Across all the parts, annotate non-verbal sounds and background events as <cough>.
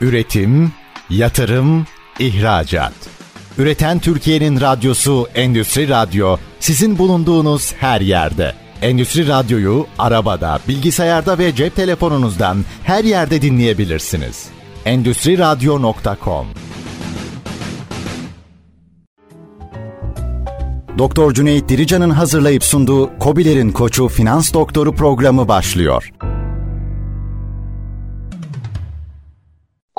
Üretim, yatırım, ihracat. Üreten Türkiye'nin radyosu Endüstri Radyo sizin bulunduğunuz her yerde. Endüstri Radyo'yu arabada, bilgisayarda ve cep telefonunuzdan her yerde dinleyebilirsiniz. Endüstri Radyo.com Doktor Cüneyt Dirican'ın hazırlayıp sunduğu Kobilerin Koçu Finans Doktoru programı başlıyor.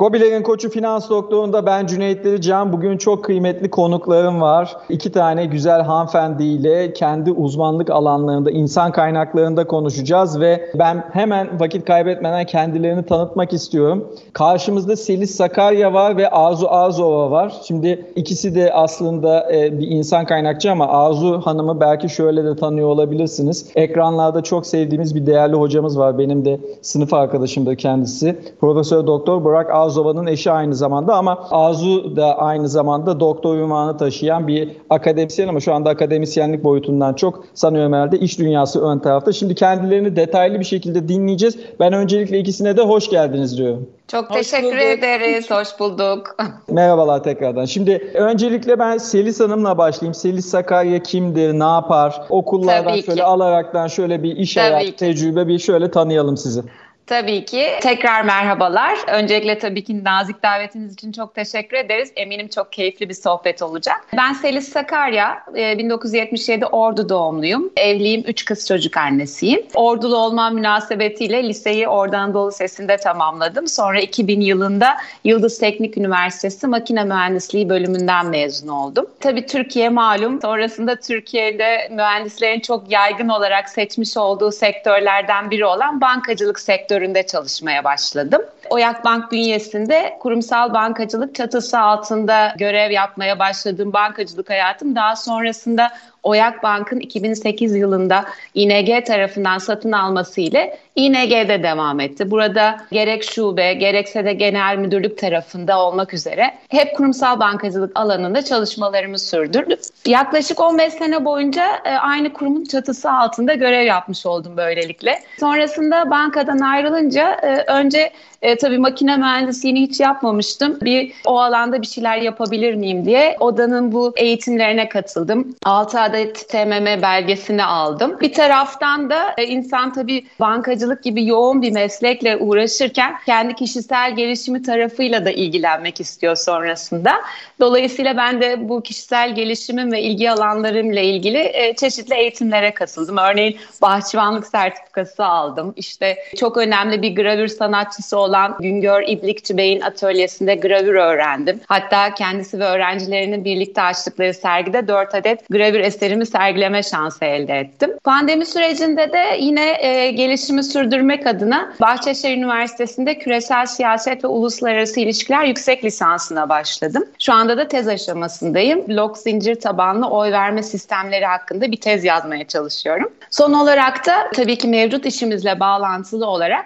Kobilerin Koçu Finans Doktoru'nda ben Cüneyt Can. Bugün çok kıymetli konuklarım var. İki tane güzel hanımefendiyle kendi uzmanlık alanlarında, insan kaynaklarında konuşacağız ve ben hemen vakit kaybetmeden kendilerini tanıtmak istiyorum. Karşımızda Selis Sakarya var ve Arzu Arzova var. Şimdi ikisi de aslında e, bir insan kaynakçı ama Arzu Hanım'ı belki şöyle de tanıyor olabilirsiniz. Ekranlarda çok sevdiğimiz bir değerli hocamız var. Benim de sınıf arkadaşımdır kendisi. Profesör Doktor Burak Arzu Arzova'nın eşi aynı zamanda ama Arzu da aynı zamanda doktor ünvanı taşıyan bir akademisyen ama şu anda akademisyenlik boyutundan çok sanıyorum herhalde iş dünyası ön tarafta. Şimdi kendilerini detaylı bir şekilde dinleyeceğiz. Ben öncelikle ikisine de hoş geldiniz diyorum. Çok hoş teşekkür bulduk. ederiz. Hoş bulduk. <laughs> Merhabalar tekrardan. Şimdi öncelikle ben Selis Hanım'la başlayayım. Selis Sakarya kimdir, ne yapar? Okullardan şöyle alaraktan şöyle bir iş hayatı tecrübe bir şöyle tanıyalım sizi. Tabii ki. Tekrar merhabalar. Öncelikle tabii ki nazik davetiniz için çok teşekkür ederiz. Eminim çok keyifli bir sohbet olacak. Ben Selis Sakarya, 1977 e, Ordu doğumluyum. Evliyim, üç kız çocuk annesiyim. Ordulu olmam münasebetiyle liseyi Ordu Anadolu Lisesi'nde tamamladım. Sonra 2000 yılında Yıldız Teknik Üniversitesi Makine Mühendisliği bölümünden mezun oldum. Tabii Türkiye malum. Sonrasında Türkiye'de mühendislerin çok yaygın olarak seçmiş olduğu sektörlerden biri olan bankacılık sektörü sektöründe çalışmaya başladım. Oyak Bank bünyesinde kurumsal bankacılık çatısı altında görev yapmaya başladığım bankacılık hayatım daha sonrasında Oyak Bank'ın 2008 yılında ING tarafından satın alması ile ING'de devam etti. Burada gerek şube gerekse de genel müdürlük tarafında olmak üzere hep kurumsal bankacılık alanında çalışmalarımı sürdürdüm. Yaklaşık 15 sene boyunca e, aynı kurumun çatısı altında görev yapmış oldum böylelikle. Sonrasında bankadan ayrılınca e, önce e, tabii makine mühendisliğini hiç yapmamıştım. Bir o alanda bir şeyler yapabilir miyim diye odanın bu eğitimlerine katıldım. 6 adet TMM belgesini aldım. Bir taraftan da e, insan tabii bankacılık gibi yoğun bir meslekle uğraşırken kendi kişisel gelişimi tarafıyla da ilgilenmek istiyor sonrasında. Dolayısıyla ben de bu kişisel gelişimim ve ilgi alanlarımla ilgili e, çeşitli eğitimlere katıldım. Örneğin bahçıvanlık sertifikası aldım. İşte çok önemli bir gravür sanatçısı olan olan Güngör İblikçi Bey'in atölyesinde gravür öğrendim. Hatta kendisi ve öğrencilerinin birlikte açtıkları sergide 4 adet gravür eserimi sergileme şansı elde ettim. Pandemi sürecinde de yine e, gelişimi sürdürmek adına Bahçeşehir Üniversitesi'nde küresel siyaset ve uluslararası ilişkiler yüksek lisansına başladım. Şu anda da tez aşamasındayım. Blok zincir tabanlı oy verme sistemleri hakkında bir tez yazmaya çalışıyorum. Son olarak da tabii ki mevcut işimizle bağlantılı olarak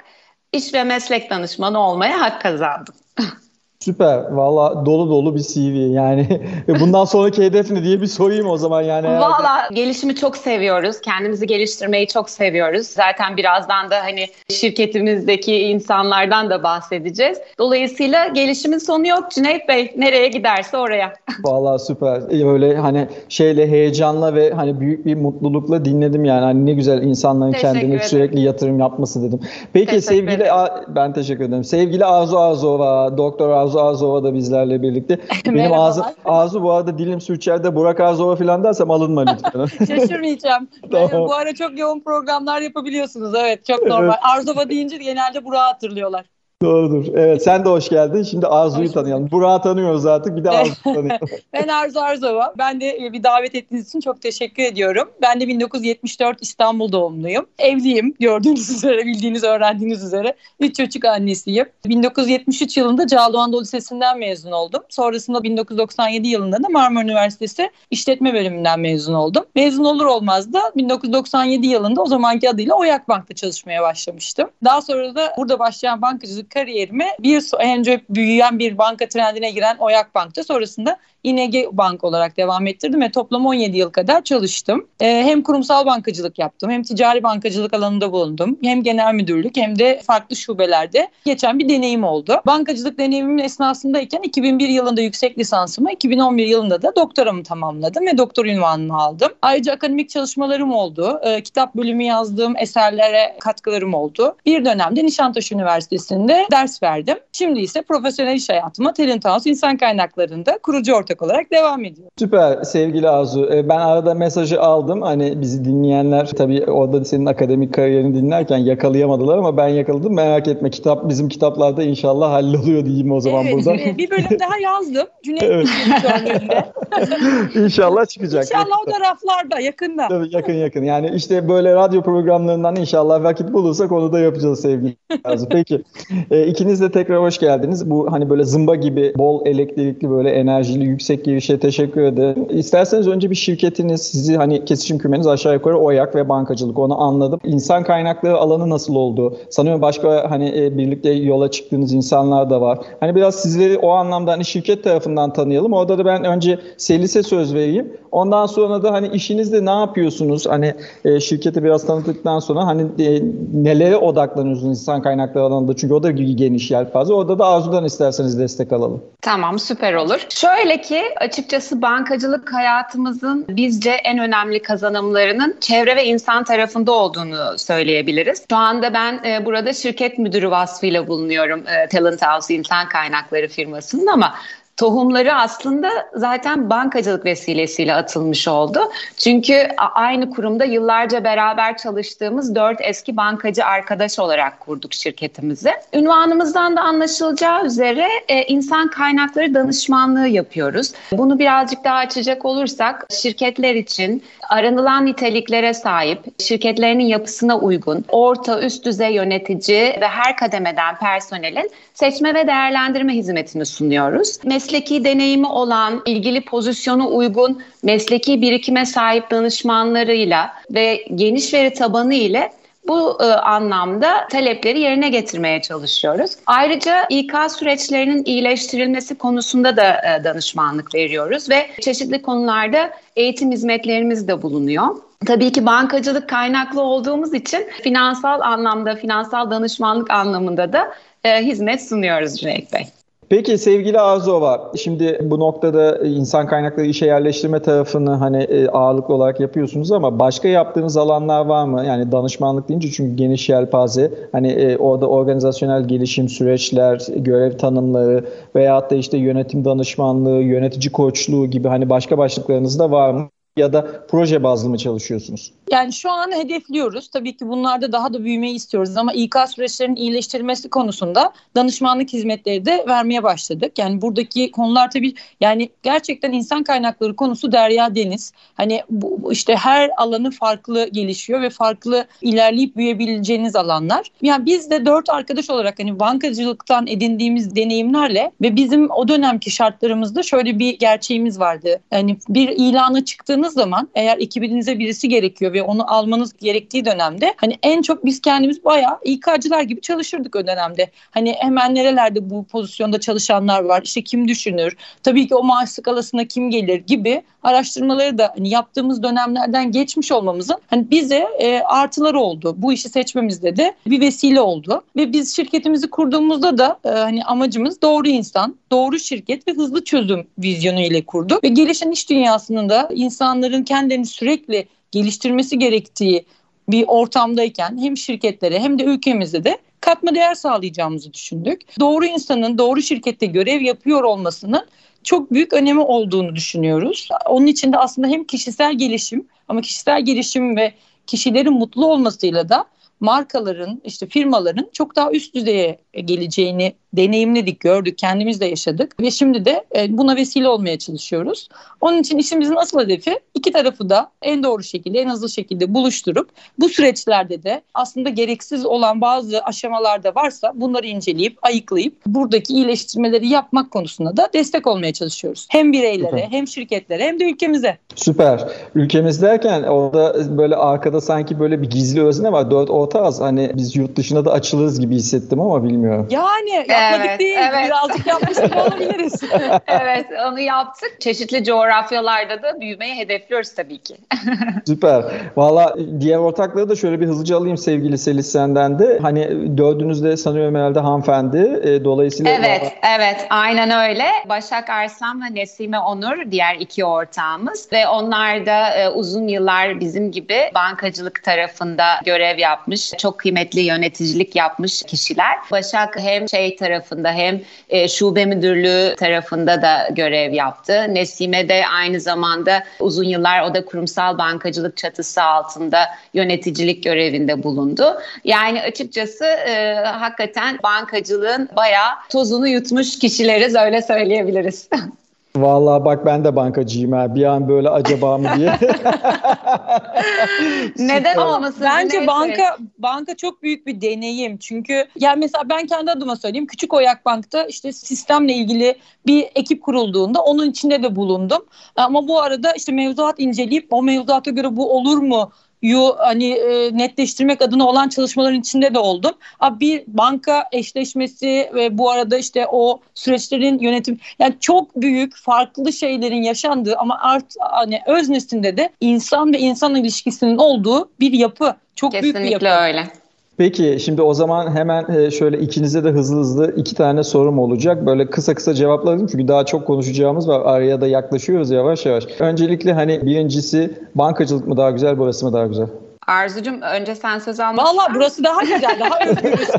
iş ve meslek danışmanı olmaya hak kazandım. <laughs> Süper. Valla dolu dolu bir CV. Yani <laughs> bundan sonraki hedef ne diye bir sorayım o zaman yani. Valla gelişimi çok seviyoruz. Kendimizi geliştirmeyi çok seviyoruz. Zaten birazdan da hani şirketimizdeki insanlardan da bahsedeceğiz. Dolayısıyla gelişimin sonu yok Cüneyt Bey. Nereye giderse oraya. <laughs> Valla süper. Öyle hani şeyle heyecanla ve hani büyük bir mutlulukla dinledim yani. Hani ne güzel insanların teşekkür kendine ederim. sürekli yatırım yapması dedim. Peki teşekkür sevgili ederim. ben teşekkür ederim. Sevgili Arzu Arzova, Doktor Arzu Arzu Azova da bizlerle birlikte. <laughs> Benim ağzı, ağzı bu arada dilim sürçerde Burak Azova falan dersem alınma lütfen. <laughs> Şaşırmayacağım. <laughs> tamam. Bu ara çok yoğun programlar yapabiliyorsunuz. Evet çok normal. Evet. Arzova deyince genelde Burak'ı hatırlıyorlar. Doğrudur. Evet sen de hoş geldin. Şimdi Arzu'yu tanıyalım. Burak'ı tanıyoruz artık. Bir de Arzu'yu tanıyalım. <laughs> ben Arzu Arzova. Ben de e, bir davet ettiğiniz için çok teşekkür ediyorum. Ben de 1974 İstanbul doğumluyum. Evliyim. Gördüğünüz üzere, bildiğiniz, öğrendiğiniz üzere. Üç çocuk annesiyim. 1973 yılında Cağaloğlu Anadolu Lisesi'nden mezun oldum. Sonrasında 1997 yılında da Marmara Üniversitesi İşletme Bölümünden mezun oldum. Mezun olur olmaz da 1997 yılında o zamanki adıyla Oyak Bank'ta çalışmaya başlamıştım. Daha sonra da burada başlayan bankacılık bankacılık kariyerime bir önce büyüyen bir banka trendine giren Oyak Bank'ta sonrasında İNG Bank olarak devam ettirdim ve toplam 17 yıl kadar çalıştım. E, hem kurumsal bankacılık yaptım hem ticari bankacılık alanında bulundum. Hem genel müdürlük hem de farklı şubelerde geçen bir deneyim oldu. Bankacılık deneyimimin esnasındayken 2001 yılında yüksek lisansımı, 2011 yılında da doktoramı tamamladım ve doktor ünvanını aldım. Ayrıca akademik çalışmalarım oldu. E, kitap bölümü yazdığım eserlere katkılarım oldu. Bir dönemde Nişantaşı Üniversitesi'nde ders verdim. Şimdi ise profesyonel iş hayatıma Talent House İnsan Kaynakları'nda kurucu ortak olarak devam ediyorum. Süper sevgili Arzu. E, ben arada mesajı aldım. Hani bizi dinleyenler tabii orada senin akademik kariyerini dinlerken yakalayamadılar ama ben yakaladım. Merak etme kitap bizim kitaplarda inşallah halloluyor diyeyim o zaman evet, burada. bir bölüm daha yazdım. <laughs> Cüneyt evet. <laughs> İnşallah çıkacak. İnşallah o da raflarda yakında. Tabii yakın yakın. Yani işte böyle radyo programlarından inşallah vakit bulursak onu da yapacağız sevgili Arzu. Peki e, ikiniz de tekrar hoş geldiniz. Bu hani böyle zımba gibi bol elektrikli böyle enerjili yüksek girişe teşekkür ederim. İsterseniz önce bir şirketiniz sizi hani kesişim kümeniz aşağı yukarı oyak ve bankacılık onu anladım. İnsan kaynakları alanı nasıl oldu? Sanıyorum başka hani e, birlikte yola çıktığınız insanlar da var. Hani biraz sizleri o anlamda hani şirket tarafından tanıyalım. Orada da ben önce Selis'e söz vereyim. Ondan sonra da hani işinizde ne yapıyorsunuz? Hani e, şirketi biraz tanıttıktan sonra hani e, nelere odaklanıyorsunuz insan kaynakları alanında? Çünkü o da geniş yelpaze. Orada da Arzu'dan isterseniz destek alalım. Tamam süper olur. Şöyle ki açıkçası bankacılık hayatımızın bizce en önemli kazanımlarının çevre ve insan tarafında olduğunu söyleyebiliriz. Şu anda ben e, burada şirket müdürü vasfıyla bulunuyorum e, Talent House insan kaynakları firmasının ama tohumları aslında zaten bankacılık vesilesiyle atılmış oldu. Çünkü aynı kurumda yıllarca beraber çalıştığımız dört eski bankacı arkadaş olarak kurduk şirketimizi. Ünvanımızdan da anlaşılacağı üzere e, insan kaynakları danışmanlığı yapıyoruz. Bunu birazcık daha açacak olursak şirketler için aranılan niteliklere sahip, şirketlerinin yapısına uygun, orta üst düzey yönetici ve her kademeden personelin seçme ve değerlendirme hizmetini sunuyoruz. Mesleki deneyimi olan, ilgili pozisyonu uygun, mesleki birikime sahip danışmanlarıyla ve geniş veri tabanı ile bu e, anlamda talepleri yerine getirmeye çalışıyoruz. Ayrıca İK süreçlerinin iyileştirilmesi konusunda da e, danışmanlık veriyoruz ve çeşitli konularda eğitim hizmetlerimiz de bulunuyor. Tabii ki bankacılık kaynaklı olduğumuz için finansal anlamda, finansal danışmanlık anlamında da e, hizmet sunuyoruz Cüneyt Bey. Peki sevgili Azova, şimdi bu noktada insan kaynakları işe yerleştirme tarafını hani e, ağırlıklı olarak yapıyorsunuz ama başka yaptığınız alanlar var mı? Yani danışmanlık deyince çünkü geniş yelpaze, hani e, orada organizasyonel gelişim süreçler, görev tanımları veyahut da işte yönetim danışmanlığı, yönetici koçluğu gibi hani başka başlıklarınız da var mı? Ya da proje bazlı mı çalışıyorsunuz? Yani şu an hedefliyoruz. Tabii ki bunlarda daha da büyümeyi istiyoruz ama İK süreçlerinin iyileştirilmesi konusunda danışmanlık hizmetleri de vermeye başladık. Yani buradaki konular tabii yani gerçekten insan kaynakları konusu derya deniz. Hani bu işte her alanı farklı gelişiyor ve farklı ilerleyip büyüyebileceğiniz alanlar. Yani biz de dört arkadaş olarak hani bankacılıktan edindiğimiz deneyimlerle ve bizim o dönemki şartlarımızda şöyle bir gerçeğimiz vardı. Yani bir ilana çıktığınız baktığınız zaman eğer ekibinize birisi gerekiyor ve onu almanız gerektiği dönemde hani en çok biz kendimiz bayağı İK'cılar gibi çalışırdık o dönemde. Hani hemen nerelerde bu pozisyonda çalışanlar var işte kim düşünür tabii ki o maaş skalasına kim gelir gibi araştırmaları da hani yaptığımız dönemlerden geçmiş olmamızın hani bize e, artıları oldu. Bu işi seçmemizde de bir vesile oldu ve biz şirketimizi kurduğumuzda da e, hani amacımız doğru insan, doğru şirket ve hızlı çözüm vizyonu ile kurduk ve gelişen iş dünyasının da insan insanların kendini sürekli geliştirmesi gerektiği bir ortamdayken hem şirketlere hem de ülkemizde de katma değer sağlayacağımızı düşündük. Doğru insanın doğru şirkette görev yapıyor olmasının çok büyük önemi olduğunu düşünüyoruz. Onun için de aslında hem kişisel gelişim ama kişisel gelişim ve kişilerin mutlu olmasıyla da markaların işte firmaların çok daha üst düzeye geleceğini deneyimledik, gördük, kendimiz de yaşadık ve şimdi de e, buna vesile olmaya çalışıyoruz. Onun için işimizin asıl hedefi iki tarafı da en doğru şekilde, en hızlı şekilde buluşturup bu süreçlerde de aslında gereksiz olan bazı aşamalarda varsa bunları inceleyip, ayıklayıp buradaki iyileştirmeleri yapmak konusunda da destek olmaya çalışıyoruz. Hem bireylere, Süper. hem şirketlere, hem de ülkemize. Süper. Ülkemiz derken orada böyle arkada sanki böyle bir gizli özne var. Dört orta az. Hani biz yurt dışına da açılırız gibi hissettim ama bilmiyorum. Yani yapmadık evet, değil. Evet. Birazcık yapmış olabiliriz. <laughs> evet onu yaptık. Çeşitli coğrafyalarda da büyümeyi hedefliyoruz tabii ki. <laughs> Süper. Valla diğer ortakları da şöyle bir hızlıca alayım sevgili Selis senden de. Hani dördünüz de sanıyorum herhalde hanımefendi. E, dolayısıyla... Evet, daha... evet. Aynen öyle. Başak Arslan ve Nesime Onur diğer iki ortağımız ve onlar da e, uzun yıllar bizim gibi bankacılık tarafında görev yapmış. Çok kıymetli yöneticilik yapmış kişiler. Başak hem şey tarafında hem e, şube müdürlüğü tarafında da görev yaptı. Nesime de aynı zamanda uzun yıllar o da kurumsal bankacılık çatısı altında yöneticilik görevinde bulundu. Yani açıkçası e, hakikaten bankacılığın bayağı tozunu yutmuş kişileriz öyle söyleyebiliriz. <laughs> Vallahi bak ben de bankacıyım ha. Bir an böyle acaba mı diye. <laughs> <laughs> Neden olmasın? Bence banka banka çok büyük bir deneyim. Çünkü yani mesela ben kendi adıma söyleyeyim. Küçük Oyak Bank'ta işte sistemle ilgili bir ekip kurulduğunda onun içinde de bulundum. Ama bu arada işte mevzuat inceleyip o mevzuata göre bu olur mu yu hani e, netleştirmek adına olan çalışmaların içinde de oldum. Abi bir banka eşleşmesi ve bu arada işte o süreçlerin yönetim yani çok büyük farklı şeylerin yaşandığı ama art hani öznesinde de insan ve insan ilişkisinin olduğu bir yapı. Çok Kesinlikle büyük bir yapı. öyle. Peki şimdi o zaman hemen e, şöyle ikinize de hızlı hızlı iki tane sorum olacak. Böyle kısa kısa cevaplarım çünkü daha çok konuşacağımız var. Araya da yaklaşıyoruz yavaş yavaş. Öncelikle hani birincisi bankacılık mı daha güzel, burası mı daha güzel? Arzucum önce sen söz almak Valla burası daha güzel, daha <laughs> özgürüz.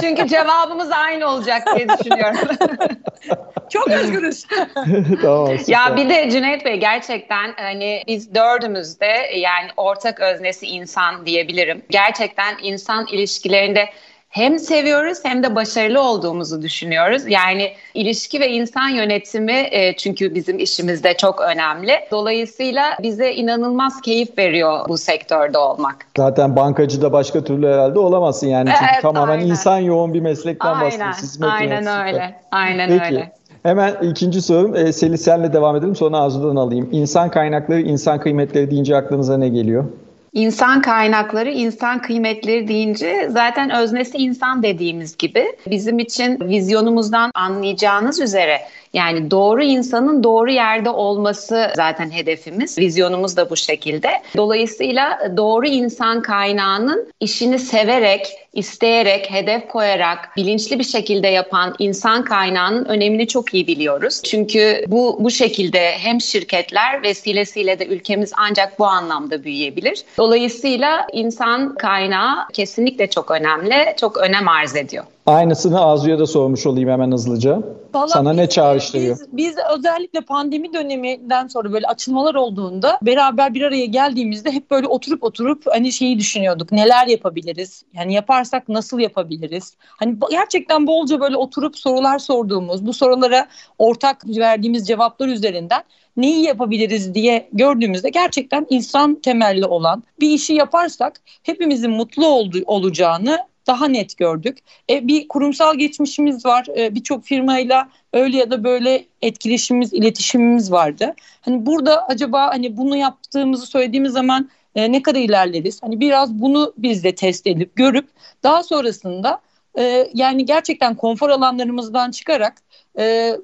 Çünkü cevabımız aynı olacak diye düşünüyorum. <laughs> Çok özgürüz. <laughs> tamam, ya bir de Cüneyt Bey gerçekten hani biz dördümüz de yani ortak öznesi insan diyebilirim. Gerçekten insan ilişkilerinde hem seviyoruz hem de başarılı olduğumuzu düşünüyoruz. Yani ilişki ve insan yönetimi e, çünkü bizim işimizde çok önemli. Dolayısıyla bize inanılmaz keyif veriyor bu sektörde olmak. Zaten bankacı da başka türlü herhalde olamazsın yani. Çünkü evet, tamamen aynen. insan yoğun bir meslekten bahsediyorsunuz. Aynen öyle. Aynen Peki. öyle. Hemen ikinci sorum. E, Selin senle devam edelim sonra Arzu'dan alayım. İnsan kaynakları, insan kıymetleri deyince aklınıza ne geliyor? İnsan kaynakları, insan kıymetleri deyince zaten öznesi insan dediğimiz gibi bizim için vizyonumuzdan anlayacağınız üzere yani doğru insanın doğru yerde olması zaten hedefimiz. Vizyonumuz da bu şekilde. Dolayısıyla doğru insan kaynağının işini severek, isteyerek, hedef koyarak, bilinçli bir şekilde yapan insan kaynağının önemini çok iyi biliyoruz. Çünkü bu bu şekilde hem şirketler vesilesiyle de ülkemiz ancak bu anlamda büyüyebilir. Dolayısıyla insan kaynağı kesinlikle çok önemli, çok önem arz ediyor. Aynısını Azu'ya da sormuş olayım hemen hızlıca. Vallahi Sana biz, ne çağrıştırıyor? Biz, biz özellikle pandemi döneminden sonra böyle açılmalar olduğunda beraber bir araya geldiğimizde hep böyle oturup oturup hani şeyi düşünüyorduk. Neler yapabiliriz? Yani yaparsak nasıl yapabiliriz? Hani gerçekten bolca böyle oturup sorular sorduğumuz, bu sorulara ortak verdiğimiz cevaplar üzerinden neyi yapabiliriz diye gördüğümüzde gerçekten insan temelli olan bir işi yaparsak hepimizin mutlu olduğu, olacağını daha net gördük. E, bir kurumsal geçmişimiz var. E, Birçok firmayla öyle ya da böyle etkileşimimiz, iletişimimiz vardı. Hani burada acaba hani bunu yaptığımızı söylediğimiz zaman e, ne kadar ilerleriz? Hani biraz bunu biz de test edip görüp daha sonrasında e, yani gerçekten konfor alanlarımızdan çıkarak e,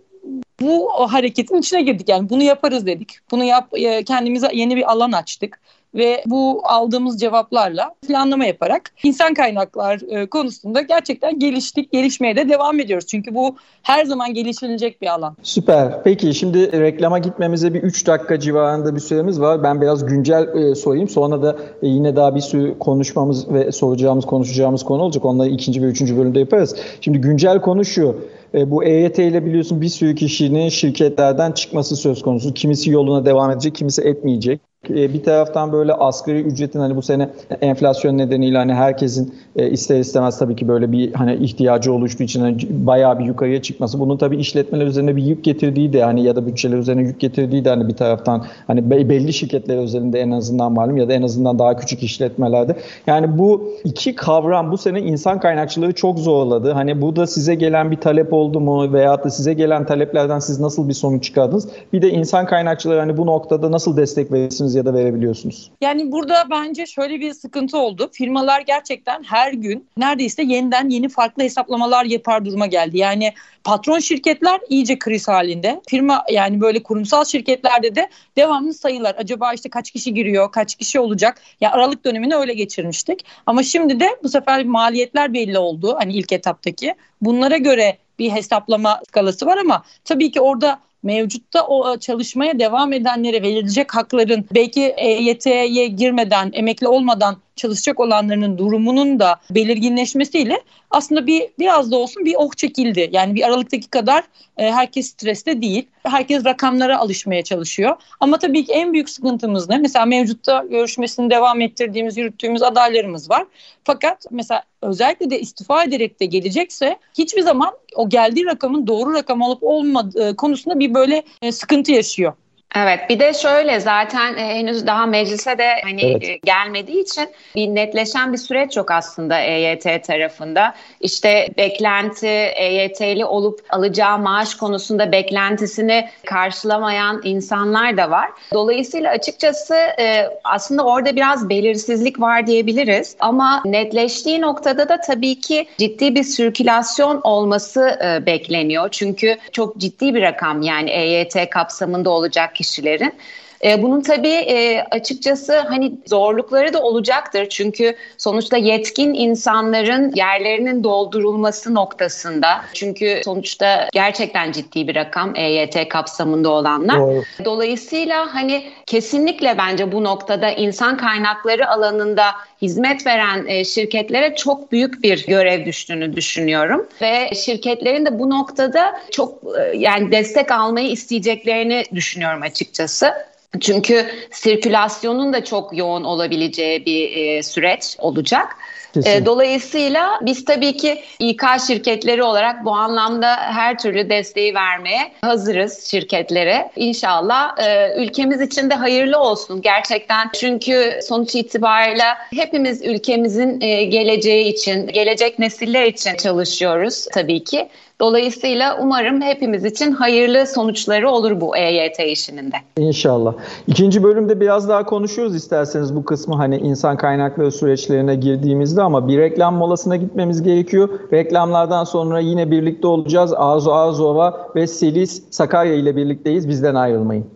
bu hareketin içine girdik. Yani bunu yaparız dedik. Bunu yap e, kendimize yeni bir alan açtık ve bu aldığımız cevaplarla planlama yaparak insan kaynaklar e, konusunda gerçekten geliştik, gelişmeye de devam ediyoruz. Çünkü bu her zaman gelişilecek bir alan. Süper. Peki şimdi reklama gitmemize bir 3 dakika civarında bir süremiz var. Ben biraz güncel e, sorayım. Sonra da e, yine daha bir sürü konuşmamız ve soracağımız, konuşacağımız konu olacak. Onları ikinci ve üçüncü bölümde yaparız. Şimdi güncel konu şu. E, bu EYT ile biliyorsun bir sürü kişinin şirketlerden çıkması söz konusu. Kimisi yoluna devam edecek, kimisi etmeyecek. E, bir taraftan böyle asgari ücretin hani bu sene enflasyon nedeniyle hani herkesin e, ister istemez tabii ki böyle bir hani ihtiyacı oluştuğu için hani bayağı bir yukarıya çıkması. Bunun tabii işletmeler üzerine bir yük getirdiği de hani ya da bütçeler üzerine yük getirdiği de hani bir taraftan hani belli şirketler üzerinde en azından malum ya da en azından daha küçük işletmelerde. Yani bu iki kavram bu sene insan kaynakçıları çok zorladı. Hani bu da size gelen bir talep oldu mu veya da size gelen taleplerden siz nasıl bir sonuç çıkardınız? Bir de insan kaynakçıları hani bu noktada nasıl destek verirsiniz ya da verebiliyorsunuz? Yani burada bence şöyle bir sıkıntı oldu. Firmalar gerçekten her gün neredeyse yeniden yeni farklı hesaplamalar yapar duruma geldi. Yani patron şirketler iyice kriz halinde. Firma yani böyle kurumsal şirketlerde de devamlı sayılar. Acaba işte kaç kişi giriyor, kaç kişi olacak? Ya Aralık dönemini öyle geçirmiştik. Ama şimdi de bu sefer maliyetler belli oldu. Hani ilk etaptaki. Bunlara göre bir hesaplama skalası var ama tabii ki orada mevcutta o çalışmaya devam edenlere verilecek hakların belki EYT'ye girmeden, emekli olmadan çalışacak olanların durumunun da belirginleşmesiyle aslında bir biraz da olsun bir oh çekildi. Yani bir aralıktaki kadar e, herkes streste değil. Herkes rakamlara alışmaya çalışıyor. Ama tabii ki en büyük sıkıntımız ne? Mesela mevcutta görüşmesini devam ettirdiğimiz, yürüttüğümüz adaylarımız var. Fakat mesela özellikle de istifa ederek de gelecekse hiçbir zaman o geldiği rakamın doğru rakam olup olmadığı konusunda bir böyle e, sıkıntı yaşıyor. Evet bir de şöyle zaten e, henüz daha meclise de hani evet. e, gelmediği için bir netleşen bir süreç yok aslında EYT tarafında. İşte beklenti EYT'li olup alacağı maaş konusunda beklentisini karşılamayan insanlar da var. Dolayısıyla açıkçası e, aslında orada biraz belirsizlik var diyebiliriz. Ama netleştiği noktada da tabii ki ciddi bir sirkülasyon olması e, bekleniyor. Çünkü çok ciddi bir rakam yani EYT kapsamında olacak kişilerin. E, bunun tabii e, açıkçası hani zorlukları da olacaktır. Çünkü sonuçta yetkin insanların yerlerinin doldurulması noktasında. Çünkü sonuçta gerçekten ciddi bir rakam EYT kapsamında olanlar. Doğru. Dolayısıyla hani kesinlikle bence bu noktada insan kaynakları alanında hizmet veren e, şirketlere çok büyük bir görev düştüğünü düşünüyorum ve şirketlerin de bu noktada çok e, yani destek almayı isteyeceklerini düşünüyorum açıkçası. Çünkü sirkülasyonun da çok yoğun olabileceği bir e, süreç olacak. Kesinlikle. Dolayısıyla biz tabii ki İK şirketleri olarak bu anlamda her türlü desteği vermeye hazırız şirketlere. İnşallah e, ülkemiz için de hayırlı olsun gerçekten. Çünkü sonuç itibariyle hepimiz ülkemizin e, geleceği için, gelecek nesiller için çalışıyoruz tabii ki. Dolayısıyla umarım hepimiz için hayırlı sonuçları olur bu EYT işinin de. İnşallah. İkinci bölümde biraz daha konuşuyoruz isterseniz bu kısmı hani insan kaynakları süreçlerine girdiğimizde ama bir reklam molasına gitmemiz gerekiyor. Reklamlardan sonra yine birlikte olacağız. Arzu Arzova ve Selis Sakarya ile birlikteyiz. Bizden ayrılmayın.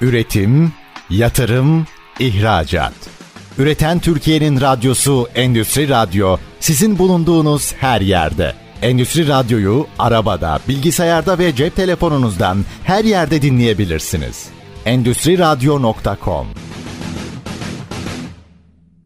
Üretim, yatırım, ihracat. Üreten Türkiye'nin radyosu Endüstri Radyo sizin bulunduğunuz her yerde. Endüstri Radyo'yu arabada, bilgisayarda ve cep telefonunuzdan her yerde dinleyebilirsiniz. Endüstri Radyo.com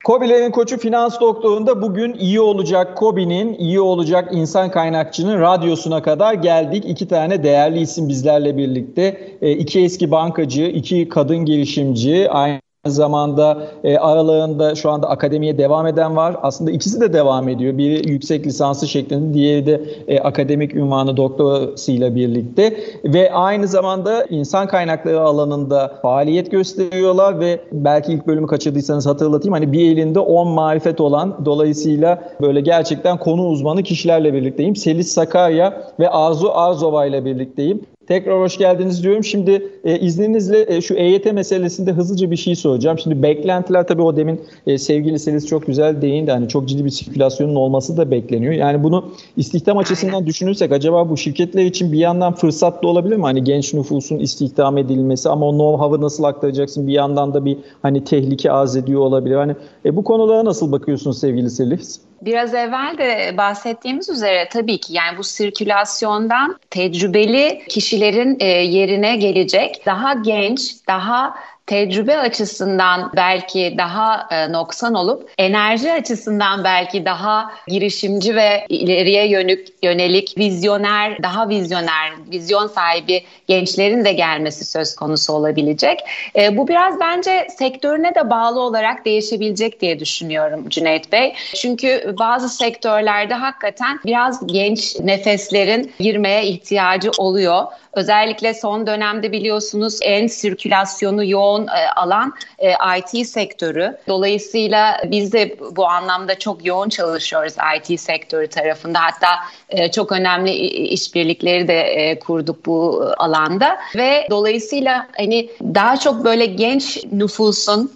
Kobilerin koçu finans doktorunda bugün iyi olacak Kobi'nin, iyi olacak insan kaynakçının radyosuna kadar geldik. İki tane değerli isim bizlerle birlikte. E, iki eski bankacı, iki kadın girişimci, aynı zamanda e, aralarında şu anda akademiye devam eden var. Aslında ikisi de devam ediyor. Biri yüksek lisansı şeklinde, diğeri de e, akademik ünvanı doktorasıyla birlikte. Ve aynı zamanda insan kaynakları alanında faaliyet gösteriyorlar ve belki ilk bölümü kaçırdıysanız hatırlatayım. Hani bir elinde 10 marifet olan dolayısıyla böyle gerçekten konu uzmanı kişilerle birlikteyim. Selis Sakarya ve Arzu Arzova ile birlikteyim. Tekrar hoş geldiniz diyorum. Şimdi e, izninizle e, şu EYT meselesinde hızlıca bir şey soracağım. Şimdi beklentiler tabii o demin e, sevgili Selis çok güzel değindi. Hani çok ciddi bir sirkülasyonun olması da bekleniyor. Yani bunu istihdam açısından düşünürsek acaba bu şirketler için bir yandan fırsat da olabilir mi? Hani genç nüfusun istihdam edilmesi ama o know-how'ı nasıl aktaracaksın? Bir yandan da bir hani tehlike arz ediyor olabilir. Hani e, bu konulara nasıl bakıyorsunuz sevgili Selis? Biraz evvel de bahsettiğimiz üzere tabii ki yani bu sirkülasyondan tecrübeli kişilerin e, yerine gelecek. Daha genç, daha tecrübe açısından belki daha e, noksan olup enerji açısından belki daha girişimci ve ileriye yönük, yönelik vizyoner, daha vizyoner, vizyon sahibi gençlerin de gelmesi söz konusu olabilecek. E, bu biraz bence sektörüne de bağlı olarak değişebilecek diye düşünüyorum Cüneyt Bey. Çünkü bazı sektörlerde hakikaten biraz genç nefeslerin girmeye ihtiyacı oluyor. Özellikle son dönemde biliyorsunuz en sirkülasyonu yoğun e, alan e, IT sektörü. Dolayısıyla biz de bu anlamda çok yoğun çalışıyoruz IT sektörü tarafında. Hatta e, çok önemli işbirlikleri de kurduk bu alanda ve dolayısıyla hani daha çok böyle genç nüfusun,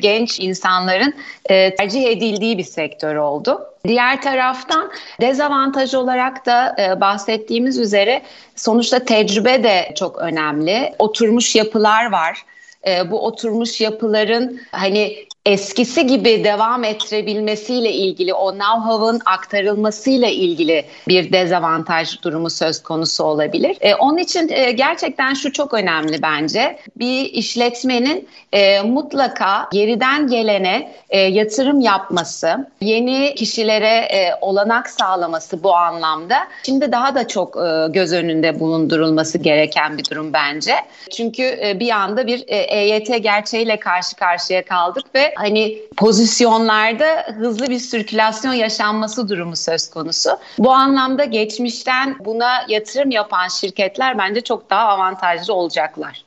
genç insanların tercih edildiği bir sektör oldu. Diğer taraftan dezavantaj olarak da e, bahsettiğimiz üzere sonuçta tecrübe de çok önemli. Oturmuş yapılar var. E, bu oturmuş yapıların hani eskisi gibi devam ettirebilmesiyle ilgili, o know-how'ın aktarılmasıyla ilgili bir dezavantaj durumu söz konusu olabilir. E, onun için e, gerçekten şu çok önemli bence. Bir işletmenin e, mutlaka geriden gelene e, yatırım yapması, yeni kişilere e, olanak sağlaması bu anlamda şimdi daha da çok e, göz önünde bulundurulması gereken bir durum bence. Çünkü e, bir anda bir e, EYT gerçeğiyle karşı karşıya kaldık ve hani pozisyonlarda hızlı bir sirkülasyon yaşanması durumu söz konusu. Bu anlamda geçmişten buna yatırım yapan şirketler bence çok daha avantajlı olacaklar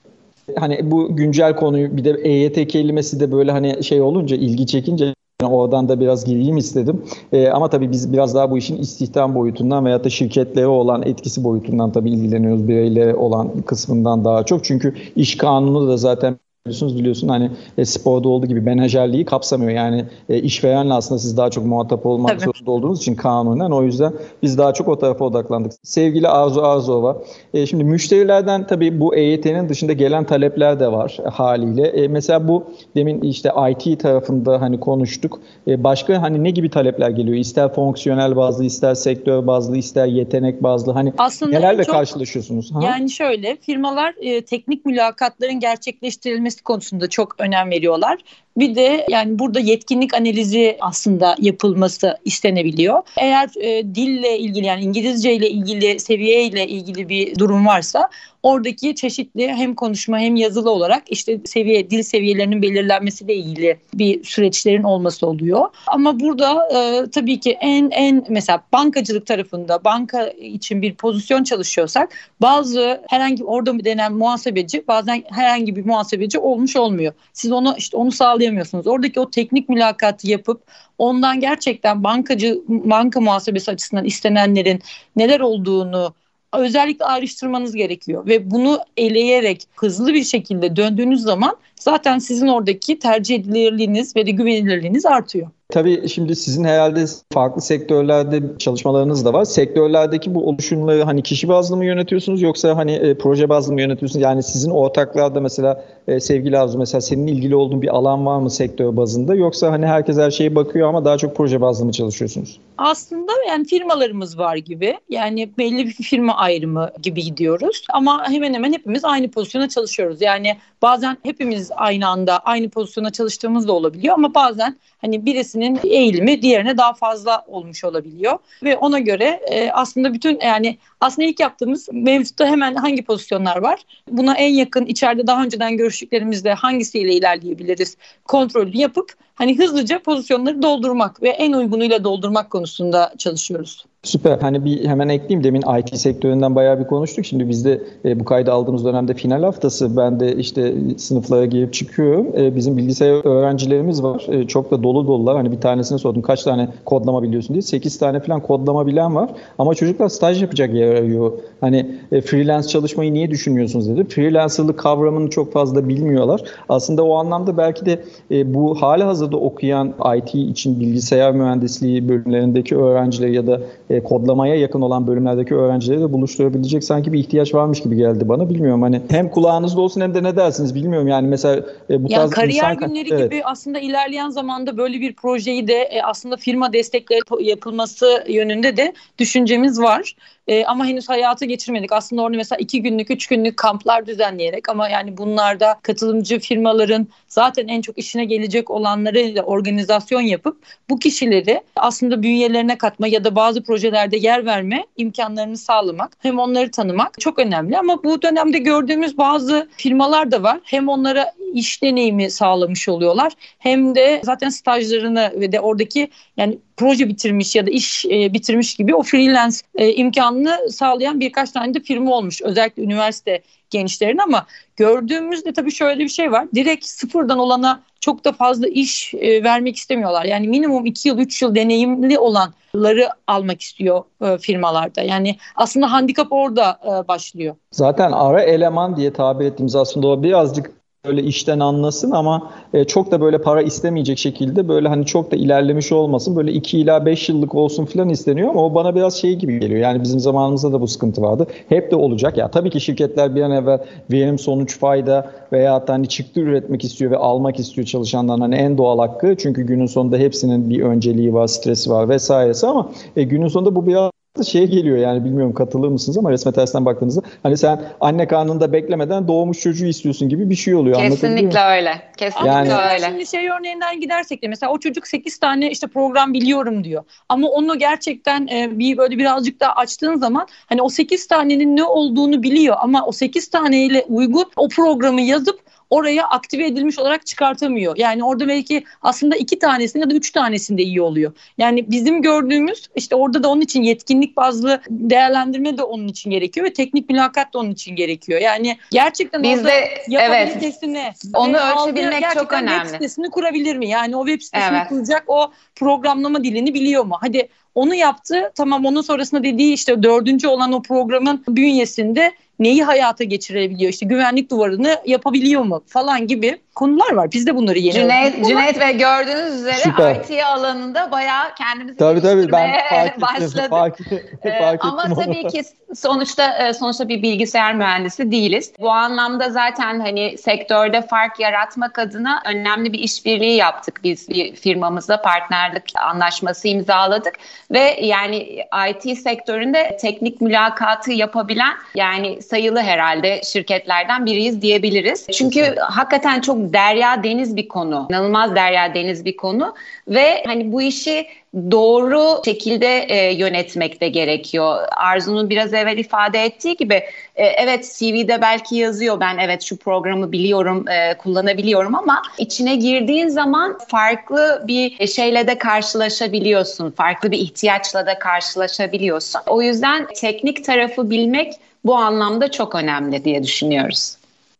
hani bu güncel konuyu bir de EYT kelimesi de böyle hani şey olunca ilgi çekince Oradan da biraz gireyim istedim. Ee, ama tabii biz biraz daha bu işin istihdam boyutundan veya da şirketlere olan etkisi boyutundan tabii ilgileniyoruz. Bireylere olan kısmından daha çok. Çünkü iş kanunu da zaten biliyorsunuz biliyorsun hani e, sporda olduğu gibi menajerliği kapsamıyor. Yani e, işverenle aslında siz daha çok muhatap olmak Tabii. zorunda olduğunuz için kanunen o yüzden biz daha çok o tarafa odaklandık. Sevgili Arzu Arzova, e, şimdi müşterilerden tabii bu EYT'nin dışında gelen talepler de var haliyle. E, mesela bu demin işte IT tarafında hani konuştuk. E, başka hani ne gibi talepler geliyor? İster fonksiyonel bazlı, ister sektör bazlı, ister yetenek bazlı hani aslında nelerle çok, karşılaşıyorsunuz? Ha? Yani şöyle firmalar e, teknik mülakatların gerçekleştirilmesi edilmesi konusunda çok önem veriyorlar. Bir de yani burada yetkinlik analizi aslında yapılması istenebiliyor. Eğer e, dille ilgili yani İngilizce ile ilgili seviye ile ilgili bir durum varsa oradaki çeşitli hem konuşma hem yazılı olarak işte seviye dil seviyelerinin belirlenmesiyle ilgili bir süreçlerin olması oluyor. Ama burada e, tabii ki en en mesela bankacılık tarafında banka için bir pozisyon çalışıyorsak bazı herhangi orada denen muhasebeci bazen herhangi bir muhasebeci olmuş olmuyor. Siz onu işte onu sağlayamıyorsunuz. Oradaki o teknik mülakatı yapıp ondan gerçekten bankacı banka muhasebesi açısından istenenlerin neler olduğunu özellikle ayrıştırmanız gerekiyor ve bunu eleyerek hızlı bir şekilde döndüğünüz zaman zaten sizin oradaki tercih edilirliğiniz ve de güvenilirliğiniz artıyor. Tabii şimdi sizin herhalde farklı sektörlerde çalışmalarınız da var. Sektörlerdeki bu oluşumları hani kişi bazlı mı yönetiyorsunuz yoksa hani e, proje bazlı mı yönetiyorsunuz? Yani sizin ortaklarda mesela e, sevgili Arzu mesela senin ilgili olduğun bir alan var mı sektör bazında yoksa hani herkes her şeye bakıyor ama daha çok proje bazlı mı çalışıyorsunuz? Aslında yani firmalarımız var gibi. Yani belli bir firma ayrımı gibi gidiyoruz ama hemen hemen hepimiz aynı pozisyona çalışıyoruz. Yani bazen hepimiz aynı anda aynı pozisyona çalıştığımız da olabiliyor ama bazen hani birisinin eğilimi diğerine daha fazla olmuş olabiliyor ve ona göre e, aslında bütün yani aslında ilk yaptığımız mevcutta hemen hangi pozisyonlar var? Buna en yakın içeride daha önceden görüştüklerimizde hangisiyle ilerleyebiliriz kontrolünü yapıp hani hızlıca pozisyonları doldurmak ve en uygunuyla doldurmak konusunda çalışıyoruz. Süper. Hani bir hemen ekleyeyim. Demin IT sektöründen bayağı bir konuştuk. Şimdi biz de e, bu kaydı aldığımız dönemde final haftası. Ben de işte sınıflara girip çıkıyorum. E, bizim bilgisayar öğrencilerimiz var. E, çok da dolu dolular. Hani bir tanesine sordum kaç tane kodlama biliyorsun diye. 8 tane falan kodlama bilen var. Ama çocuklar staj yapacak yer arıyor. Hani e, freelance çalışmayı niye düşünüyorsunuz dedi. Freelancerlık kavramını çok fazla bilmiyorlar. Aslında o anlamda belki de e, bu hali hazırda okuyan IT için bilgisayar mühendisliği bölümlerindeki öğrenciler ya da e, kodlamaya yakın olan bölümlerdeki öğrencileri de buluşturabilecek sanki bir ihtiyaç varmış gibi geldi bana. Bilmiyorum hani hem kulağınızda olsun hem de ne dersiniz bilmiyorum. Yani mesela e, bu yani tarz kariyer insan... günleri evet. gibi aslında ilerleyen zamanda böyle bir projeyi de e, aslında firma destekleri yapılması yönünde de düşüncemiz var. E, ama henüz hayata geçirmedik. Aslında orada mesela iki günlük, üç günlük kamplar düzenleyerek ama yani bunlarda katılımcı firmaların zaten en çok işine gelecek olanlarıyla organizasyon yapıp bu kişileri aslında bünyelerine katma ya da bazı projelerde yer verme imkanlarını sağlamak hem onları tanımak çok önemli ama bu dönemde gördüğümüz bazı firmalar da var. Hem onlara iş deneyimi sağlamış oluyorlar hem de zaten stajlarını ve de oradaki yani proje bitirmiş ya da iş e, bitirmiş gibi o freelance e, imkanını sağlayan birkaç tane de firma olmuş. Özellikle üniversite gençlerin ama gördüğümüzde tabii şöyle bir şey var. Direkt sıfırdan olana çok da fazla iş e, vermek istemiyorlar. Yani minimum 2 yıl 3 yıl deneyimli olanları almak istiyor e, firmalarda. Yani aslında handikap orada e, başlıyor. Zaten ara eleman diye tabir ettiğimiz aslında o birazcık böyle işten anlasın ama e, çok da böyle para istemeyecek şekilde böyle hani çok da ilerlemiş olmasın. Böyle 2 ila 5 yıllık olsun falan isteniyor ama o bana biraz şey gibi geliyor. Yani bizim zamanımızda da bu sıkıntı vardı. Hep de olacak. Ya tabii ki şirketler bir an evvel verim, sonuç, fayda veya hani çıktı üretmek istiyor ve almak istiyor çalışanların hani en doğal hakkı. Çünkü günün sonunda hepsinin bir önceliği var, stresi var vesairesi ama e, günün sonunda bu biraz şey geliyor yani bilmiyorum katılır mısınız ama resme tersten baktığınızda hani sen anne karnında beklemeden doğmuş çocuğu istiyorsun gibi bir şey oluyor. Kesinlikle öyle. Kesinlikle yani, öyle. Şimdi şey örneğinden gidersek de mesela o çocuk 8 tane işte program biliyorum diyor. Ama onu gerçekten e, bir böyle birazcık daha açtığın zaman hani o 8 tanenin ne olduğunu biliyor ama o 8 taneyle uygun o programı yazıp oraya aktive edilmiş olarak çıkartamıyor. Yani orada belki aslında iki tanesinde ya da üç tanesinde iyi oluyor. Yani bizim gördüğümüz işte orada da onun için yetkinlik bazlı değerlendirme de onun için gerekiyor ve teknik mülakat da onun için gerekiyor. Yani gerçekten Biz orada de, yapabilitesini evet, onu ölçebilmek çok önemli. Web sitesini kurabilir mi? Yani o web sitesini evet. kuracak o programlama dilini biliyor mu? Hadi onu yaptı. Tamam onun sonrasında dediği işte dördüncü olan o programın bünyesinde neyi hayata geçirebiliyor? İşte güvenlik duvarını yapabiliyor mu falan gibi konular var. Biz de bunları yeni Cüneyt, Cüneyt ve gördüğünüz üzere Süper. IT alanında bayağı kendimizi tabii, tabii, ben fark <laughs> başladık. Fark, ee, fark ama tabii ki sonuçta e, sonuçta bir bilgisayar mühendisi değiliz. Bu anlamda zaten hani sektörde fark yaratmak adına önemli bir işbirliği yaptık. Biz bir firmamızla partnerlik anlaşması imzaladık ve yani IT sektöründe teknik mülakatı yapabilen yani sayılı herhalde şirketlerden biriyiz diyebiliriz. Çünkü hakikaten çok derya deniz bir konu. İnanılmaz derya deniz bir konu ve hani bu işi doğru şekilde e, yönetmek de gerekiyor. Arzu'nun biraz evvel ifade ettiği gibi e, evet CV'de belki yazıyor ben evet şu programı biliyorum, e, kullanabiliyorum ama içine girdiğin zaman farklı bir şeyle de karşılaşabiliyorsun. Farklı bir ihtiyaçla da karşılaşabiliyorsun. O yüzden teknik tarafı bilmek bu anlamda çok önemli diye düşünüyoruz.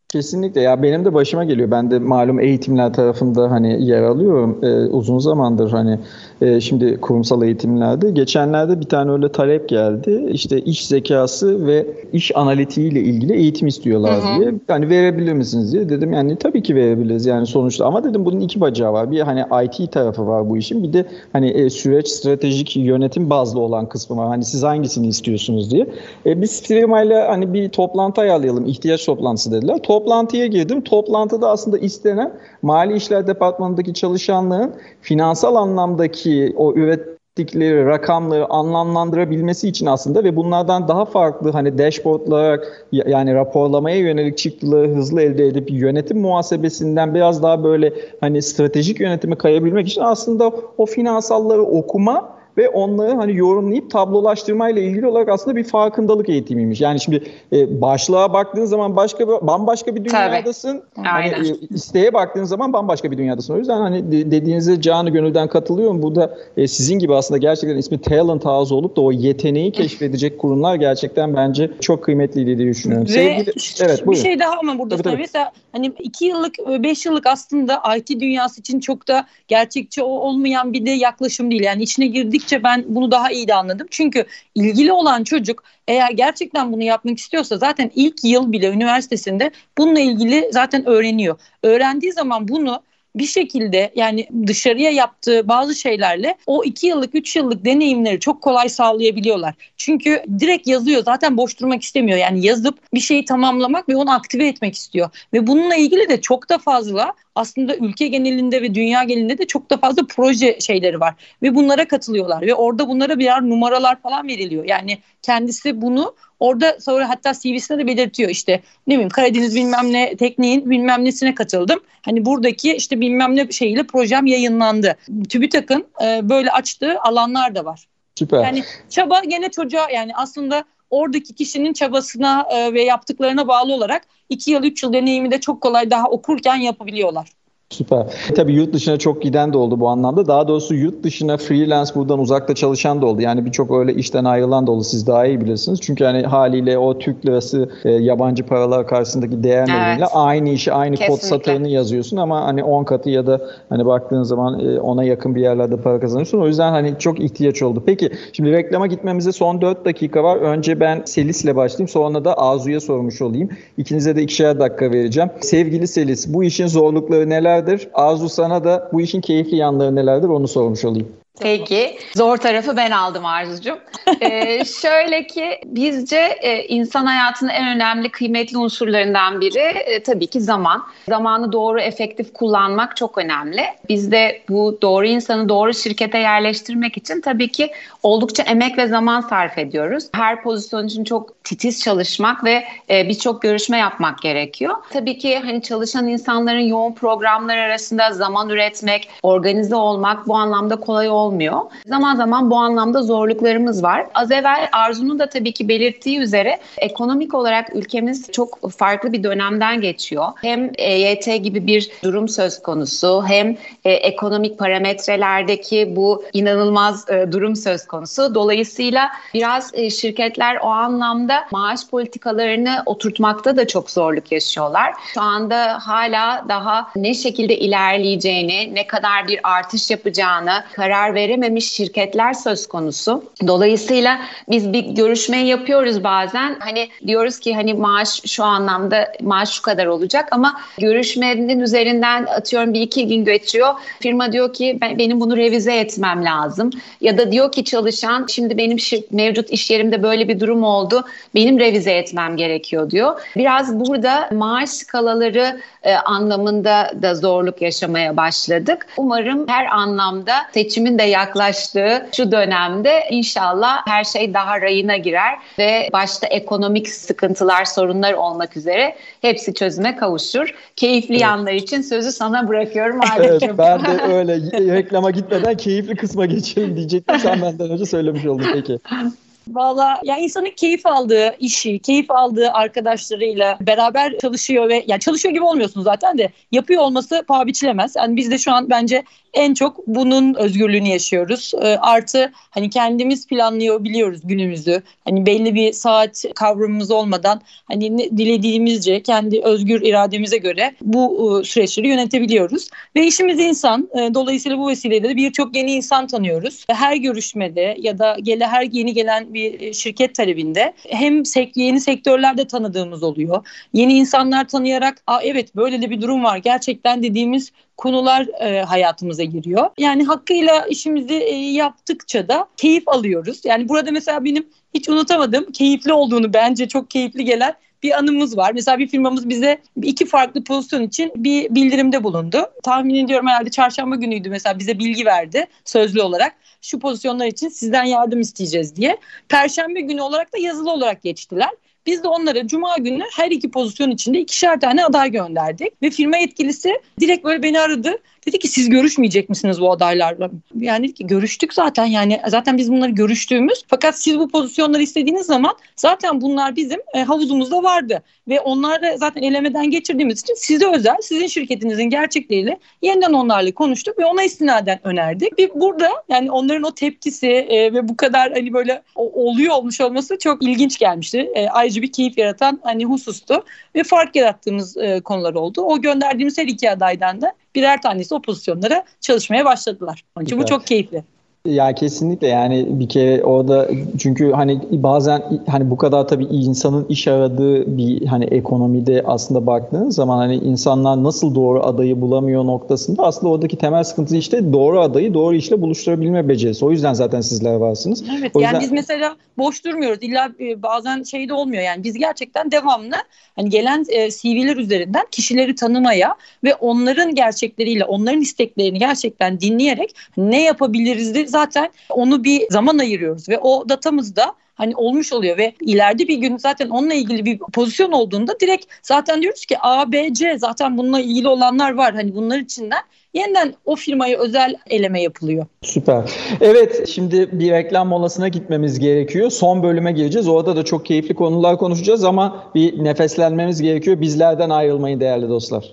Kesinlikle ya benim de başıma geliyor. Ben de malum eğitimler tarafında hani yer alıyorum. Ee, uzun zamandır hani e, şimdi kurumsal eğitimlerde. Geçenlerde bir tane öyle talep geldi. İşte iş zekası ve iş analitiği ile ilgili eğitim istiyorlar hı hı. diye. Hani verebilir misiniz diye. Dedim yani tabii ki verebiliriz yani sonuçta. Ama dedim bunun iki bacağı var. Bir hani IT tarafı var bu işin. Bir de hani e, süreç stratejik yönetim bazlı olan kısmı var. Hani siz hangisini istiyorsunuz diye. E, biz firmayla hani bir toplantı ayarlayalım. ihtiyaç toplantısı dediler. Toplantıya girdim. Toplantıda aslında istenen Mali İşler Departmanı'ndaki çalışanlığın finansal anlamdaki o ürettikleri rakamları anlamlandırabilmesi için aslında ve bunlardan daha farklı hani dashboardlar yani raporlamaya yönelik çıktıları hızlı elde edip yönetim muhasebesinden biraz daha böyle hani stratejik yönetimi kayabilmek için aslında o finansalları okuma ve onları hani yorumlayıp tablolaştırmayla ilgili olarak aslında bir farkındalık eğitimiymiş. Yani şimdi e, başlığa baktığın zaman başka bir, bambaşka bir dünyadasın. Tabii. Hani, e, isteğe baktığın zaman bambaşka bir dünyadasın. O yüzden hani dediğinize canı gönülden katılıyorum. Burada e, sizin gibi aslında gerçekten ismi Talent House olup da o yeteneği <laughs> keşfedecek kurumlar gerçekten bence çok kıymetliydi diye düşünüyorum. Ve Sevgili, evet, bir şey daha ama burada tabii, tabii. mesela hani iki yıllık, beş yıllık aslında IT dünyası için çok da gerçekçi olmayan bir de yaklaşım değil. Yani içine girdik gittikçe ben bunu daha iyi de anladım. Çünkü ilgili olan çocuk eğer gerçekten bunu yapmak istiyorsa zaten ilk yıl bile üniversitesinde bununla ilgili zaten öğreniyor. Öğrendiği zaman bunu bir şekilde yani dışarıya yaptığı bazı şeylerle o iki yıllık, üç yıllık deneyimleri çok kolay sağlayabiliyorlar. Çünkü direkt yazıyor zaten boş durmak istemiyor. Yani yazıp bir şeyi tamamlamak ve onu aktive etmek istiyor. Ve bununla ilgili de çok da fazla aslında ülke genelinde ve dünya genelinde de çok da fazla proje şeyleri var. Ve bunlara katılıyorlar ve orada bunlara birer numaralar falan veriliyor. Yani kendisi bunu Orada sonra hatta CV'sinde de belirtiyor işte ne bileyim Karadeniz bilmem ne tekniğin bilmem nesine katıldım. Hani buradaki işte bilmem ne şeyiyle projem yayınlandı. TÜBİTAK'ın e, böyle açtığı alanlar da var. Süper. Yani çaba gene çocuğa yani aslında oradaki kişinin çabasına e, ve yaptıklarına bağlı olarak 2 yıl 3 yıl deneyimi de çok kolay daha okurken yapabiliyorlar. Süper. Tabii yurt dışına çok giden de oldu bu anlamda. Daha doğrusu yurt dışına freelance buradan uzakta çalışan da oldu. Yani birçok öyle işten ayrılan da oldu. Siz daha iyi bilirsiniz. Çünkü hani haliyle o Türk lirası e, yabancı paralar karşısındaki değer evet. aynı işi aynı Kesinlikle. kod satırını yazıyorsun ama hani 10 katı ya da hani baktığın zaman e, ona yakın bir yerlerde para kazanıyorsun. O yüzden hani çok ihtiyaç oldu. Peki şimdi reklama gitmemize son 4 dakika var. Önce ben Selis'le başlayayım. Sonra da Azu'ya sormuş olayım. İkinize de ikişer dakika vereceğim. Sevgili Selis bu işin zorlukları neler? Nelerdir? Arzu sana da bu işin keyifli yanları nelerdir onu sormuş olayım. Peki. Zor tarafı ben aldım Arzucuğum. <laughs> ee, şöyle ki bizce e, insan hayatının en önemli kıymetli unsurlarından biri e, tabii ki zaman. Zamanı doğru efektif kullanmak çok önemli. Biz de bu doğru insanı doğru şirkete yerleştirmek için tabii ki oldukça emek ve zaman sarf ediyoruz. Her pozisyon için çok titiz çalışmak ve e, birçok görüşme yapmak gerekiyor. Tabii ki hani çalışan insanların yoğun programlar arasında zaman üretmek, organize olmak bu anlamda kolay olmuyor olmuyor. Zaman zaman bu anlamda zorluklarımız var. Az evvel Arzu'nun da tabii ki belirttiği üzere ekonomik olarak ülkemiz çok farklı bir dönemden geçiyor. Hem EYT gibi bir durum söz konusu hem e, ekonomik parametrelerdeki bu inanılmaz e, durum söz konusu. Dolayısıyla biraz e, şirketler o anlamda maaş politikalarını oturtmakta da çok zorluk yaşıyorlar. Şu anda hala daha ne şekilde ilerleyeceğini, ne kadar bir artış yapacağını karar verememiş şirketler söz konusu. Dolayısıyla biz bir görüşmeyi yapıyoruz bazen. Hani diyoruz ki hani maaş şu anlamda maaş şu kadar olacak ama görüşmenin üzerinden atıyorum bir iki gün geçiyor. Firma diyor ki ben, benim bunu revize etmem lazım. Ya da diyor ki çalışan şimdi benim şir- mevcut iş yerimde böyle bir durum oldu. Benim revize etmem gerekiyor diyor. Biraz burada maaş skalaları e, anlamında da zorluk yaşamaya başladık. Umarım her anlamda seçimin de yaklaştığı şu dönemde inşallah her şey daha rayına girer ve başta ekonomik sıkıntılar, sorunlar olmak üzere hepsi çözüme kavuşur. Keyifli evet. yanlar için sözü sana bırakıyorum <laughs> Evet, ben de öyle reklama gitmeden keyifli kısma geçelim diyecektim. Sen benden önce söylemiş oldun peki. <laughs> Valla ya insanın keyif aldığı işi, keyif aldığı arkadaşlarıyla beraber çalışıyor ve yani çalışıyor gibi olmuyorsun zaten de yapıyor olması paha biçilemez. Yani biz de şu an bence en çok bunun özgürlüğünü yaşıyoruz. E, artı hani kendimiz planlıyor biliyoruz günümüzü. Hani belli bir saat kavramımız olmadan hani ne, dilediğimizce kendi özgür irademize göre bu e, süreçleri yönetebiliyoruz. Ve işimiz insan. E, dolayısıyla bu vesileyle de birçok yeni insan tanıyoruz. Her görüşmede ya da gele her yeni gelen bir e, şirket talebinde hem sek yeni sektörlerde tanıdığımız oluyor. Yeni insanlar tanıyarak Aa, evet böyle de bir durum var gerçekten dediğimiz konular e, hayatımıza giriyor. Yani hakkıyla işimizi e, yaptıkça da keyif alıyoruz. Yani burada mesela benim hiç unutamadığım keyifli olduğunu bence çok keyifli gelen bir anımız var. Mesela bir firmamız bize iki farklı pozisyon için bir bildirimde bulundu. Tahmin ediyorum herhalde çarşamba günüydü mesela bize bilgi verdi sözlü olarak. Şu pozisyonlar için sizden yardım isteyeceğiz diye. Perşembe günü olarak da yazılı olarak geçtiler. Biz de onlara cuma günü her iki pozisyon içinde ikişer tane aday gönderdik. Ve firma yetkilisi direkt böyle beni aradı. Dedi ki siz görüşmeyecek misiniz bu adaylarla? Yani dedi ki görüştük zaten yani zaten biz bunları görüştüğümüz fakat siz bu pozisyonları istediğiniz zaman zaten bunlar bizim e, havuzumuzda vardı ve onları zaten elemeden geçirdiğimiz için size özel sizin şirketinizin gerçekleriyle yeniden onlarla konuştuk ve ona istinaden önerdik. Bir burada yani onların o tepkisi e, ve bu kadar hani böyle o, oluyor olmuş olması çok ilginç gelmişti. E, ayrıca bir keyif yaratan hani husustu ve fark yarattığımız e, konular oldu. O gönderdiğimiz her iki adaydan da birer tanesi o pozisyonlara çalışmaya başladılar. Onun için bu çok keyifli. Ya kesinlikle yani bir kere orada çünkü hani bazen hani bu kadar tabii insanın iş aradığı bir hani ekonomide aslında baktığınız zaman hani insanlar nasıl doğru adayı bulamıyor noktasında aslında oradaki temel sıkıntı işte doğru adayı doğru işle buluşturabilme becerisi. O yüzden zaten sizler varsınız. Evet o yüzden... yani biz mesela boş durmuyoruz. İlla e, bazen şey de olmuyor yani biz gerçekten devamlı hani gelen e, CV'ler üzerinden kişileri tanımaya ve onların gerçekleriyle onların isteklerini gerçekten dinleyerek ne yapabiliriz zaten onu bir zaman ayırıyoruz ve o datamızda hani olmuş oluyor ve ileride bir gün zaten onunla ilgili bir pozisyon olduğunda direkt zaten diyoruz ki A, B, C zaten bununla ilgili olanlar var. Hani bunlar içinden yeniden o firmaya özel eleme yapılıyor. Süper. Evet şimdi bir reklam molasına gitmemiz gerekiyor. Son bölüme gireceğiz. Orada da çok keyifli konular konuşacağız ama bir nefeslenmemiz gerekiyor. Bizlerden ayrılmayın değerli dostlar.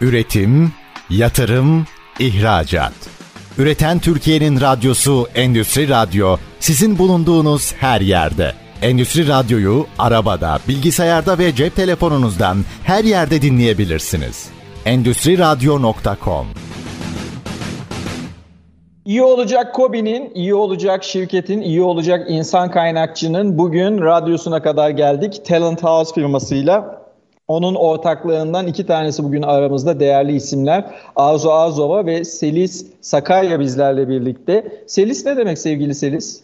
Üretim, yatırım, ihracat. Üreten Türkiye'nin radyosu Endüstri Radyo sizin bulunduğunuz her yerde. Endüstri Radyo'yu arabada, bilgisayarda ve cep telefonunuzdan her yerde dinleyebilirsiniz. Endüstri Radyo.com İyi olacak Kobi'nin, iyi olacak şirketin, iyi olacak insan kaynakçının bugün radyosuna kadar geldik. Talent House firmasıyla onun ortaklığından iki tanesi bugün aramızda değerli isimler. Arzu Arzova ve Selis Sakarya bizlerle birlikte. Selis ne demek sevgili Selis? Selis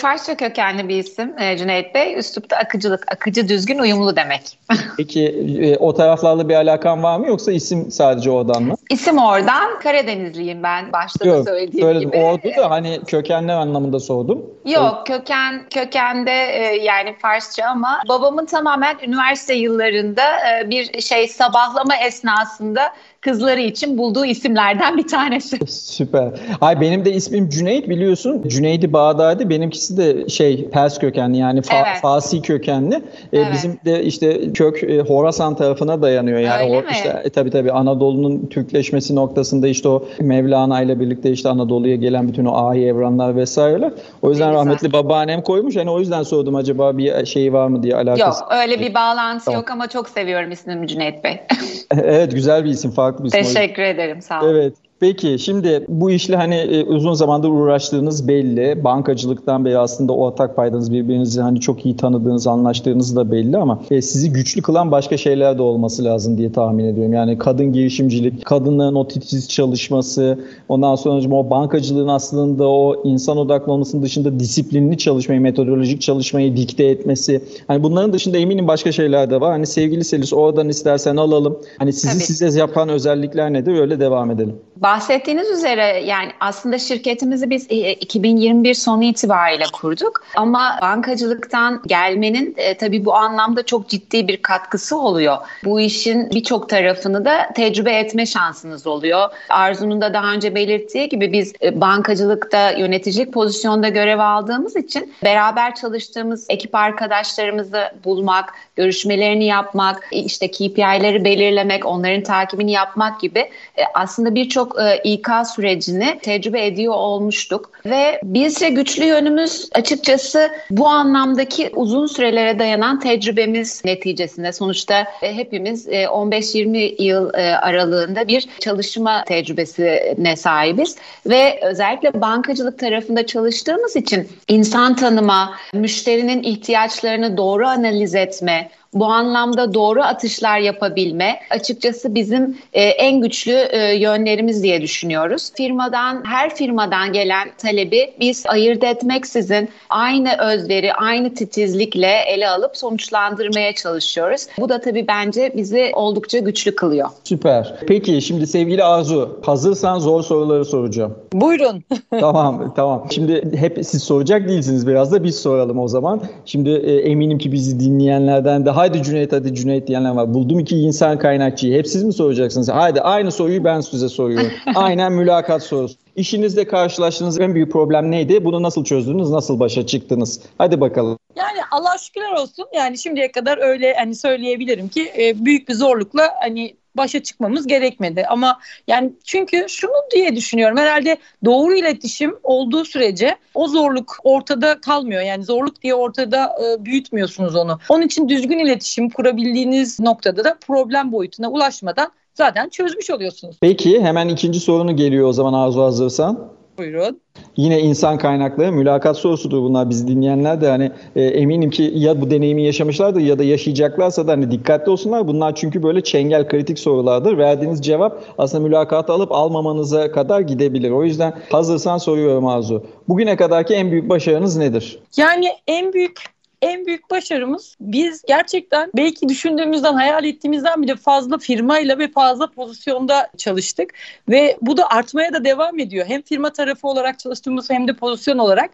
Farsça kökenli bir isim e, Cüneyt Bey. Üslupta akıcılık, akıcı, düzgün, uyumlu demek. <laughs> Peki e, o taraflarla bir alakan var mı yoksa isim sadece oradan mı? İsim oradan. Karadenizliyim ben başta Yok, da söylediğim söyledim. gibi. Ordu da hani kökenler anlamında sordum. Yok köken kökende e, yani Farsça ama babamın tamamen üniversite yıllarında bir şey sabahlama esnasında kızları için bulduğu isimlerden bir tanesi. <laughs> Süper. Ay benim de ismim Cüneyt biliyorsun. Cüneydi Bağdadi. Benimkisi de şey Pers kökenli yani fa- evet. Fasi kökenli. Ee, evet. Bizim de işte kök e, Horasan tarafına dayanıyor. Yani Öyle o mi? işte e, tabii tabii Anadolu'nun Türkleşmesi noktasında işte o Mevlana ile birlikte işte Anadolu'ya gelen bütün o ahi evranlar vesaireler. O yüzden rahmetli babaannem koymuş. Hani o yüzden sordum acaba bir şey var mı diye alakası. Yok öyle bir bağlantı tamam. yok ama çok seviyorum ismimi Cüneyt Bey. <laughs> evet güzel bir isim. Farklı bir isim. Teşekkür ederim sağ olun. Evet. Peki şimdi bu işle hani e, uzun zamandır uğraştığınız belli. Bankacılıktan beri aslında ortak paydanız birbirinizi hani çok iyi tanıdığınız, anlaştığınız da belli ama e, sizi güçlü kılan başka şeyler de olması lazım diye tahmin ediyorum. Yani kadın girişimcilik, kadınların o titiz çalışması, ondan sonra o bankacılığın aslında o insan odaklı olmasının dışında disiplinli çalışmayı, metodolojik çalışmayı dikte etmesi. Hani bunların dışında eminim başka şeyler de var. Hani sevgili Selis oradan istersen alalım. Hani sizi Tabii. size yapan özellikler nedir? Öyle devam edelim. Bahsettiğiniz üzere yani aslında şirketimizi biz 2021 e, sonu itibariyle kurduk ama bankacılıktan gelmenin e, tabii bu anlamda çok ciddi bir katkısı oluyor. Bu işin birçok tarafını da tecrübe etme şansınız oluyor. Arzu'nun da daha önce belirttiği gibi biz e, bankacılıkta yöneticilik pozisyonda görev aldığımız için beraber çalıştığımız ekip arkadaşlarımızı bulmak, görüşmelerini yapmak, işte KPI'leri belirlemek, onların takibini yapmak gibi e, aslında birçok e, İK sürecini tecrübe ediyor olmuştuk. Ve bizce güçlü yönümüz açıkçası bu anlamdaki uzun sürelere dayanan tecrübemiz neticesinde. Sonuçta e, hepimiz 15-20 e, yıl aralığında bir çalışma tecrübesine sahibiz. Ve özellikle bankacılık tarafında çalıştığımız için insan tanıma, müşterinin ihtiyaçlarını doğru analiz etme, bu anlamda doğru atışlar yapabilme açıkçası bizim e, en güçlü e, yönlerimiz diye düşünüyoruz. Firmadan her firmadan gelen talebi biz ayırt etmeksizin aynı özveri, aynı titizlikle ele alıp sonuçlandırmaya çalışıyoruz. Bu da tabii bence bizi oldukça güçlü kılıyor. Süper. Peki şimdi sevgili Arzu, hazırsan zor soruları soracağım. Buyurun. <laughs> <laughs> tamam, tamam. Şimdi hep siz soracak değilsiniz. Biraz da biz soralım o zaman. Şimdi e, eminim ki bizi dinleyenlerden daha haydi Cüneyt hadi Cüneyt diyenler var. Buldum iki insan kaynakçıyı. Hep siz mi soracaksınız? Haydi aynı soruyu ben size soruyorum. <laughs> Aynen mülakat sorusu. İşinizde karşılaştığınız en büyük problem neydi? Bunu nasıl çözdünüz? Nasıl başa çıktınız? Hadi bakalım. Yani Allah şükürler olsun. Yani şimdiye kadar öyle hani söyleyebilirim ki e, büyük bir zorlukla hani başa çıkmamız gerekmedi. Ama yani çünkü şunu diye düşünüyorum herhalde doğru iletişim olduğu sürece o zorluk ortada kalmıyor. Yani zorluk diye ortada e, büyütmüyorsunuz onu. Onun için düzgün iletişim kurabildiğiniz noktada da problem boyutuna ulaşmadan zaten çözmüş oluyorsunuz. Peki hemen ikinci sorunu geliyor o zaman Arzu hazırsan. Buyurun. Yine insan kaynakları mülakat sorusudur bunlar bizi dinleyenler de hani e, eminim ki ya bu deneyimi yaşamışlardır ya da yaşayacaklarsa da hani dikkatli olsunlar. Bunlar çünkü böyle çengel kritik sorulardır. Verdiğiniz cevap aslında mülakatı alıp almamanıza kadar gidebilir. O yüzden hazırsan soruyorum Arzu. Bugüne kadarki en büyük başarınız nedir? Yani en büyük en büyük başarımız biz gerçekten belki düşündüğümüzden, hayal ettiğimizden bile fazla firmayla ve fazla pozisyonda çalıştık. Ve bu da artmaya da devam ediyor. Hem firma tarafı olarak çalıştığımız hem de pozisyon olarak.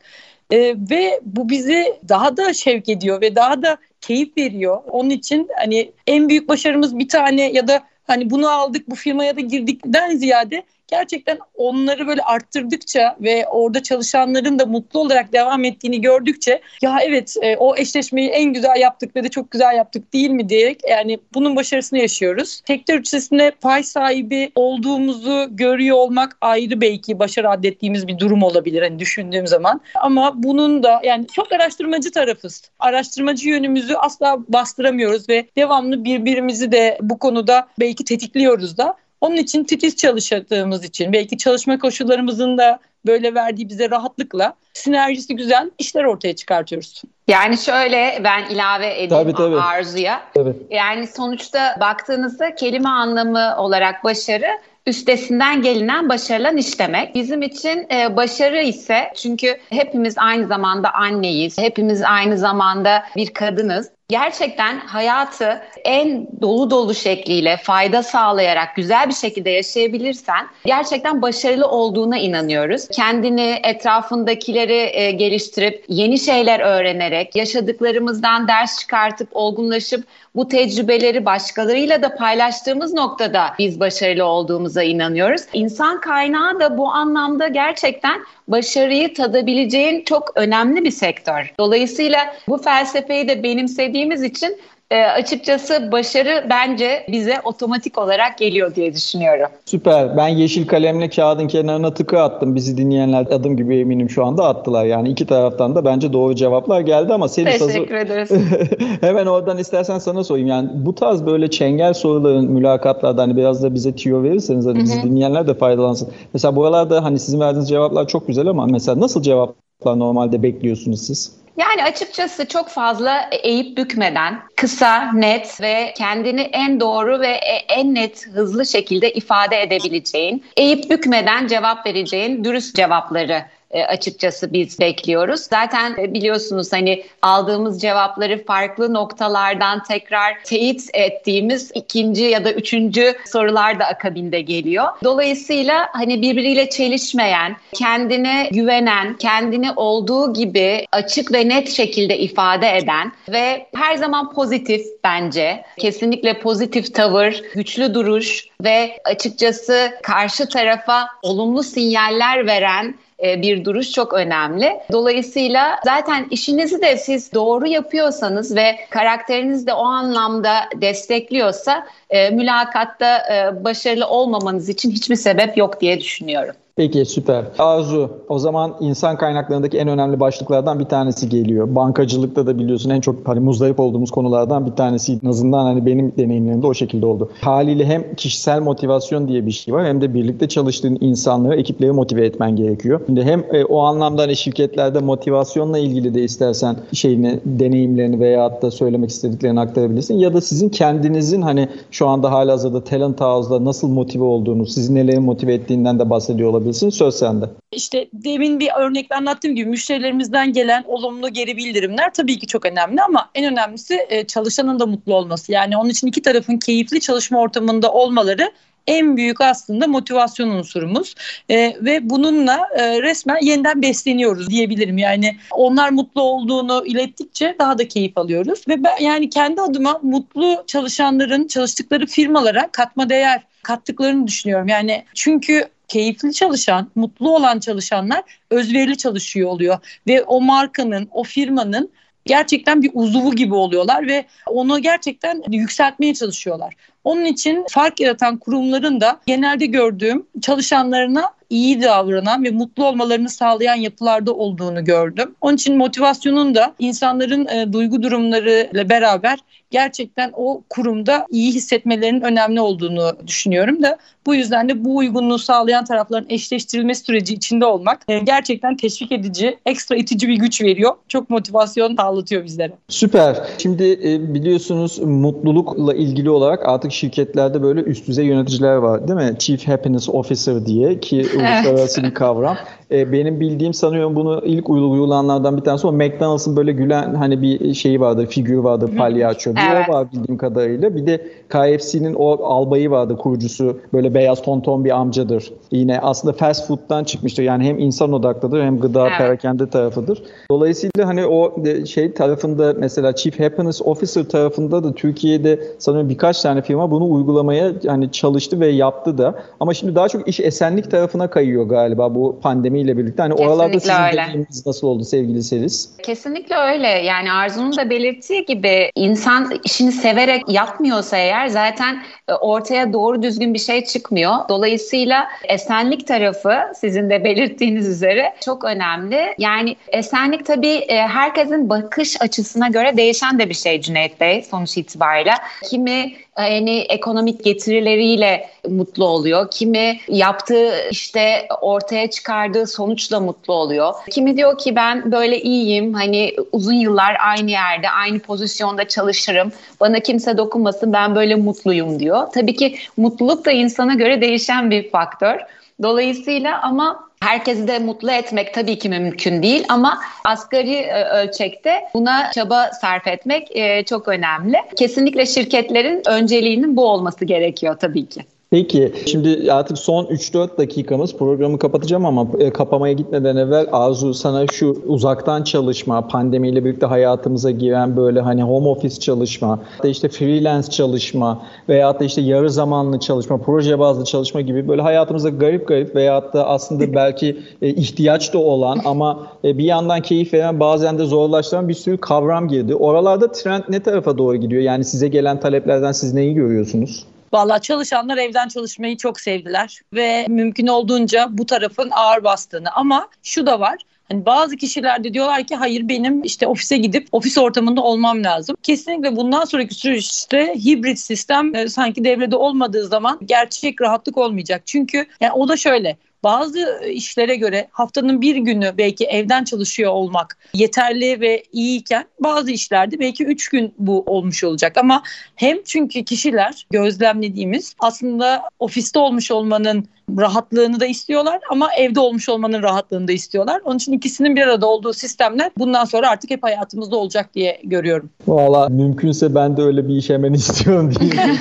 Ee, ve bu bizi daha da şevk ediyor ve daha da keyif veriyor. Onun için hani en büyük başarımız bir tane ya da hani bunu aldık bu firmaya da girdikten ziyade gerçekten onları böyle arttırdıkça ve orada çalışanların da mutlu olarak devam ettiğini gördükçe ya evet e, o eşleşmeyi en güzel yaptık ve de çok güzel yaptık değil mi diyerek yani bunun başarısını yaşıyoruz. Sektör içerisinde pay sahibi olduğumuzu görüyor olmak ayrı belki başarı adettiğimiz bir durum olabilir hani düşündüğüm zaman. Ama bunun da yani çok araştırmacı tarafız. Araştırmacı yönümüzü asla bastıramıyoruz ve devamlı birbirimizi de bu konuda belki tetikliyoruz da. Onun için titiz çalıştığımız için belki çalışma koşullarımızın da böyle verdiği bize rahatlıkla sinerjisi güzel işler ortaya çıkartıyoruz. Yani şöyle ben ilave edeyim tabii, tabii. Arzu'ya. Tabii. Yani sonuçta baktığınızda kelime anlamı olarak başarı üstesinden gelinen başarılan iş demek. Bizim için e, başarı ise çünkü hepimiz aynı zamanda anneyiz. Hepimiz aynı zamanda bir kadınız gerçekten hayatı en dolu dolu şekliyle fayda sağlayarak güzel bir şekilde yaşayabilirsen gerçekten başarılı olduğuna inanıyoruz. Kendini etrafındakileri e, geliştirip yeni şeyler öğrenerek yaşadıklarımızdan ders çıkartıp olgunlaşıp bu tecrübeleri başkalarıyla da paylaştığımız noktada biz başarılı olduğumuza inanıyoruz. İnsan kaynağı da bu anlamda gerçekten başarıyı tadabileceğin çok önemli bir sektör. Dolayısıyla bu felsefeyi de benimsediğimiz için e, açıkçası başarı bence bize otomatik olarak geliyor diye düşünüyorum. Süper. Ben yeşil kalemle kağıdın kenarına tıkı attım. Bizi dinleyenler adım gibi eminim şu anda attılar. Yani iki taraftan da bence doğru cevaplar geldi ama Selis Teşekkür hazır... ederiz. <laughs> Hemen oradan istersen sana sorayım. Yani bu tarz böyle çengel soruların mülakatlarda hani biraz da bize tüyo verirseniz hani bizi dinleyenler de faydalansın. Mesela buralarda hani sizin verdiğiniz cevaplar çok güzel ama mesela nasıl cevaplar normalde bekliyorsunuz siz? Yani açıkçası çok fazla eğip bükmeden kısa, net ve kendini en doğru ve e, en net, hızlı şekilde ifade edebileceğin, eğip bükmeden cevap vereceğin dürüst cevapları açıkçası biz bekliyoruz. Zaten e, biliyorsunuz hani aldığımız cevapları farklı noktalardan tekrar teyit ettiğimiz ikinci ya da üçüncü sorular da akabinde geliyor. Dolayısıyla hani birbiriyle çelişmeyen, kendine güvenen, kendini olduğu gibi açık ve net şekilde ifade eden ve her zaman pozitif bence. Kesinlikle pozitif tavır, güçlü duruş ve açıkçası karşı tarafa olumlu sinyaller veren e, bir duruş çok önemli. Dolayısıyla zaten işinizi de siz doğru yapıyorsanız ve karakteriniz de o anlamda destekliyorsa e, mülakatta e, başarılı olmamanız için hiçbir sebep yok diye düşünüyorum. Peki süper. Arzu o zaman insan kaynaklarındaki en önemli başlıklardan bir tanesi geliyor. Bankacılıkta da biliyorsun en çok hani muzdarip olduğumuz konulardan bir tanesi. En azından hani benim deneyimlerimde o şekilde oldu. Haliyle hem kişisel motivasyon diye bir şey var hem de birlikte çalıştığın insanları, ekipleri motive etmen gerekiyor. Şimdi hem e, o anlamda hani şirketlerde motivasyonla ilgili de istersen şeyini, deneyimlerini veya da söylemek istediklerini aktarabilirsin. Ya da sizin kendinizin hani şu anda halihazırda Talent House'da nasıl motive olduğunu, sizi neleri motive ettiğinden de bahsediyor olabilir olabilsin. Söz sende. İşte demin bir örnekle anlattığım gibi müşterilerimizden gelen olumlu geri bildirimler tabii ki çok önemli ama en önemlisi e, çalışanın da mutlu olması. Yani onun için iki tarafın keyifli çalışma ortamında olmaları en büyük aslında motivasyon unsurumuz e, ve bununla e, resmen yeniden besleniyoruz diyebilirim. Yani onlar mutlu olduğunu ilettikçe daha da keyif alıyoruz ve ben yani kendi adıma mutlu çalışanların çalıştıkları firmalara katma değer kattıklarını düşünüyorum. Yani çünkü keyifli çalışan, mutlu olan çalışanlar özverili çalışıyor oluyor ve o markanın, o firmanın gerçekten bir uzuvu gibi oluyorlar ve onu gerçekten yükseltmeye çalışıyorlar. Onun için fark yaratan kurumların da genelde gördüğüm çalışanlarına iyi davranan ve mutlu olmalarını sağlayan yapılarda olduğunu gördüm. Onun için motivasyonun da insanların e, duygu durumlarıyla beraber gerçekten o kurumda iyi hissetmelerinin önemli olduğunu düşünüyorum da bu yüzden de bu uygunluğu sağlayan tarafların eşleştirilmesi süreci içinde olmak e, gerçekten teşvik edici, ekstra itici bir güç veriyor. Çok motivasyon sağlatıyor bizlere. Süper. Şimdi e, biliyorsunuz mutlulukla ilgili olarak artık şirketlerde böyle üst düzey yöneticiler var değil mi? Chief Happiness Officer diye ki uluslararası bir kavram. E, benim bildiğim sanıyorum bunu ilk uygulananlardan bir tanesi o McDonald's'ın böyle gülen hani bir şeyi vardı, figür vardı, palyaço. Bir evet. o var bildiğim kadarıyla. Bir de KFC'nin o albayı vardı kurucusu. Böyle beyaz tonton bir amcadır. Yine aslında fast food'dan çıkmıştır. Yani hem insan odaklıdır hem gıda evet. perakende tarafıdır. Dolayısıyla hani o şey tarafında mesela Chief Happiness Officer tarafında da Türkiye'de sanıyorum birkaç tane firma bunu uygulamaya yani çalıştı ve yaptı da. Ama şimdi daha çok iş esenlik tarafına kayıyor galiba bu pandemiyle birlikte. Hani Kesinlikle oralarda sizin öyle. deneyiminiz nasıl oldu sevgili Selis? Kesinlikle öyle. Yani Arzu'nun da belirttiği gibi insan işini severek yapmıyorsa eğer zaten e, ortaya doğru düzgün bir şey çıkmıyor. Dolayısıyla esenlik tarafı sizin de belirttiğiniz üzere çok önemli. Yani esenlik tabii e, herkesin bakış açısına göre değişen de bir şey Cüneyt Bey sonuç itibariyle. Kimi yani ekonomik getirileriyle mutlu oluyor. Kimi yaptığı işte ortaya çıkardığı sonuçla mutlu oluyor. Kimi diyor ki ben böyle iyiyim. Hani uzun yıllar aynı yerde, aynı pozisyonda çalışırım. Bana kimse dokunmasın. Ben böyle mutluyum diyor. Tabii ki mutluluk da insana göre değişen bir faktör. Dolayısıyla ama Herkesi de mutlu etmek tabii ki mümkün değil ama asgari e, ölçekte buna çaba sarf etmek e, çok önemli. Kesinlikle şirketlerin önceliğinin bu olması gerekiyor tabii ki. Peki şimdi artık son 3-4 dakikamız programı kapatacağım ama e, kapamaya gitmeden evvel Arzu sana şu uzaktan çalışma, pandemiyle birlikte hayatımıza giren böyle hani home office çalışma, işte freelance çalışma veya da işte yarı zamanlı çalışma, proje bazlı çalışma gibi böyle hayatımıza garip garip veya da aslında <laughs> belki e, ihtiyaç da olan ama e, bir yandan keyif veren bazen de zorlaştıran bir sürü kavram girdi. Oralarda trend ne tarafa doğru gidiyor? Yani size gelen taleplerden siz neyi görüyorsunuz? Valla çalışanlar evden çalışmayı çok sevdiler ve mümkün olduğunca bu tarafın ağır bastığını ama şu da var. Hani bazı kişiler de diyorlar ki hayır benim işte ofise gidip ofis ortamında olmam lazım. Kesinlikle bundan sonraki süreçte hibrit sistem e, sanki devrede olmadığı zaman gerçek rahatlık olmayacak. Çünkü yani o da şöyle bazı işlere göre haftanın bir günü belki evden çalışıyor olmak yeterli ve iyiyken bazı işlerde belki üç gün bu olmuş olacak. Ama hem çünkü kişiler gözlemlediğimiz aslında ofiste olmuş olmanın rahatlığını da istiyorlar ama evde olmuş olmanın rahatlığını da istiyorlar. Onun için ikisinin bir arada olduğu sistemler bundan sonra artık hep hayatımızda olacak diye görüyorum. Valla mümkünse ben de öyle bir iş hemen <laughs> istiyorum diyeyim. <laughs>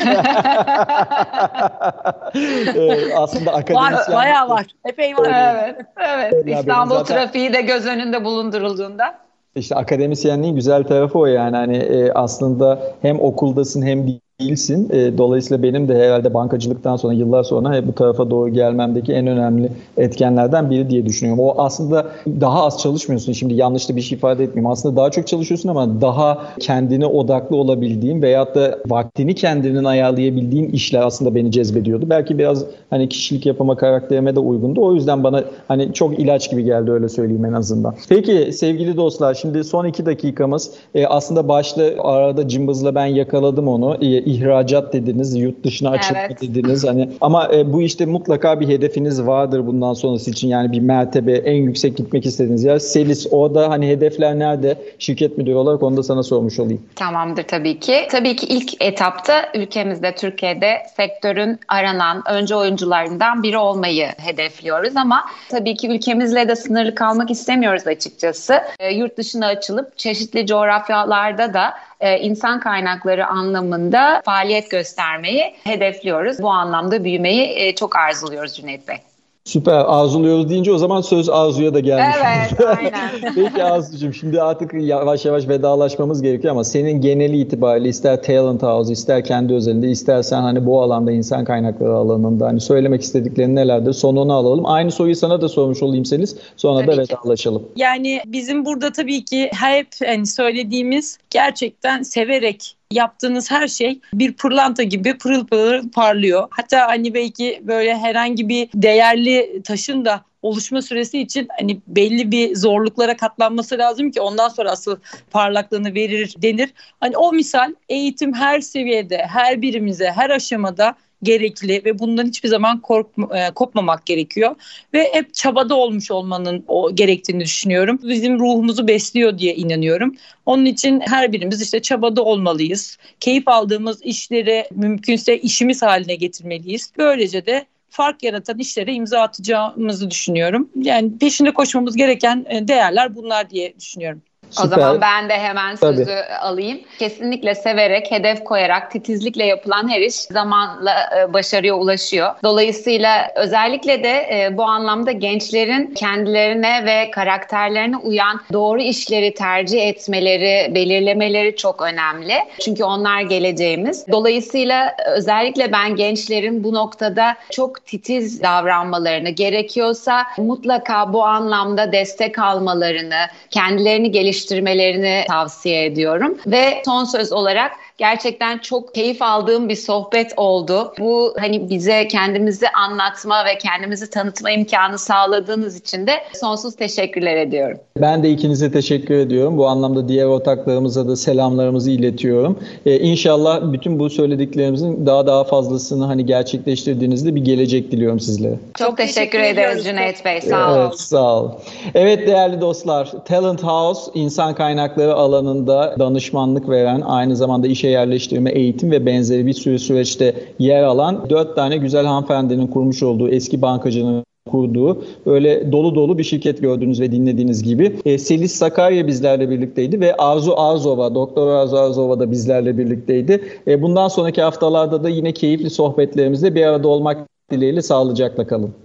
ee, aslında akademisyen... Var, bayağı var. Epey var. Evet, evet. İstanbul zaten... trafiği de göz önünde bulundurulduğunda. İşte akademisyenliğin güzel tarafı o yani hani e, aslında hem okuldasın hem değilsin. E, dolayısıyla benim de herhalde bankacılıktan sonra yıllar sonra bu tarafa doğru gelmemdeki en önemli etkenlerden biri diye düşünüyorum. O aslında daha az çalışmıyorsun. Şimdi yanlış da bir şey ifade etmeyeyim. Aslında daha çok çalışıyorsun ama daha kendine odaklı olabildiğin veyahut da vaktini kendinin ayarlayabildiğin işler aslında beni cezbediyordu. Belki biraz hani kişilik yapıma karakterime de uygundu. O yüzden bana hani çok ilaç gibi geldi öyle söyleyeyim en azından. Peki sevgili dostlar şimdi son iki dakikamız. E, aslında başta arada cımbızla ben yakaladım onu. E, ihracat dediniz, yurt dışına açılma evet. dediniz. Hani ama e, bu işte mutlaka bir hedefiniz vardır bundan sonrası için. Yani bir mertebe en yüksek gitmek istediğiniz yer. Selis o da hani hedefler nerede? Şirket müdürü olarak onu da sana sormuş olayım. Tamamdır tabii ki. Tabii ki ilk etapta ülkemizde Türkiye'de sektörün aranan önce oyuncularından biri olmayı hedefliyoruz ama tabii ki ülkemizle de sınırlı kalmak istemiyoruz açıkçası. E, yurt dışına açılıp çeşitli coğrafyalarda da e, insan kaynakları anlamında faaliyet göstermeyi hedefliyoruz. Bu anlamda büyümeyi e, çok arzuluyoruz Cüneyt Bey. Süper arzuluyoruz deyince o zaman söz Arzu'ya da gelmiş. Evet <laughs> aynen. Peki Arzu'cum şimdi artık yavaş yavaş vedalaşmamız gerekiyor ama senin geneli itibariyle ister Talent House ister kendi özelinde istersen hani bu alanda insan kaynakları alanında hani söylemek istediklerin nelerdir sonunu alalım. Aynı soruyu sana da sormuş olayım Selis sonra tabii da ki. vedalaşalım. Yani bizim burada tabii ki hep hani söylediğimiz gerçekten severek yaptığınız her şey bir pırlanta gibi pırıl pırıl parlıyor. Hatta hani belki böyle herhangi bir değerli taşın da oluşma süresi için hani belli bir zorluklara katlanması lazım ki ondan sonra asıl parlaklığını verir denir. Hani o misal eğitim her seviyede, her birimize, her aşamada gerekli ve bundan hiçbir zaman kork, e, kopmamak gerekiyor. Ve hep çabada olmuş olmanın o gerektiğini düşünüyorum. Bizim ruhumuzu besliyor diye inanıyorum. Onun için her birimiz işte çabada olmalıyız. Keyif aldığımız işleri mümkünse işimiz haline getirmeliyiz. Böylece de fark yaratan işlere imza atacağımızı düşünüyorum. Yani peşinde koşmamız gereken e, değerler bunlar diye düşünüyorum. Süper. O zaman ben de hemen sözü Tabii. alayım. Kesinlikle severek, hedef koyarak, titizlikle yapılan her iş zamanla e, başarıya ulaşıyor. Dolayısıyla özellikle de e, bu anlamda gençlerin kendilerine ve karakterlerine uyan doğru işleri tercih etmeleri, belirlemeleri çok önemli. Çünkü onlar geleceğimiz. Dolayısıyla özellikle ben gençlerin bu noktada çok titiz davranmalarını, gerekiyorsa mutlaka bu anlamda destek almalarını, kendilerini geliştirmelerini geliştirmelerini tavsiye ediyorum. Ve son söz olarak gerçekten çok keyif aldığım bir sohbet oldu. Bu hani bize kendimizi anlatma ve kendimizi tanıtma imkanı sağladığınız için de sonsuz teşekkürler ediyorum. Ben de ikinize teşekkür ediyorum. Bu anlamda diğer ortaklarımıza da selamlarımızı iletiyorum. Ee, inşallah bütün bu söylediklerimizin daha daha fazlasını hani gerçekleştirdiğinizde bir gelecek diliyorum sizlere. Çok, çok teşekkür, teşekkür ederiz Cüneyt Bey. Sağ olun. Evet, sağ olun. Evet değerli dostlar, Talent House insan kaynakları alanında danışmanlık veren, aynı zamanda işe yerleştirme, eğitim ve benzeri bir sürü süreçte yer alan dört tane güzel hanımefendinin kurmuş olduğu eski bankacının kurduğu böyle dolu dolu bir şirket gördüğünüz ve dinlediğiniz gibi. E, Selis Sakarya bizlerle birlikteydi ve Arzu Arzova, Doktor Arzu Arzova da bizlerle birlikteydi. E, bundan sonraki haftalarda da yine keyifli sohbetlerimizde bir arada olmak dileğiyle sağlıcakla kalın.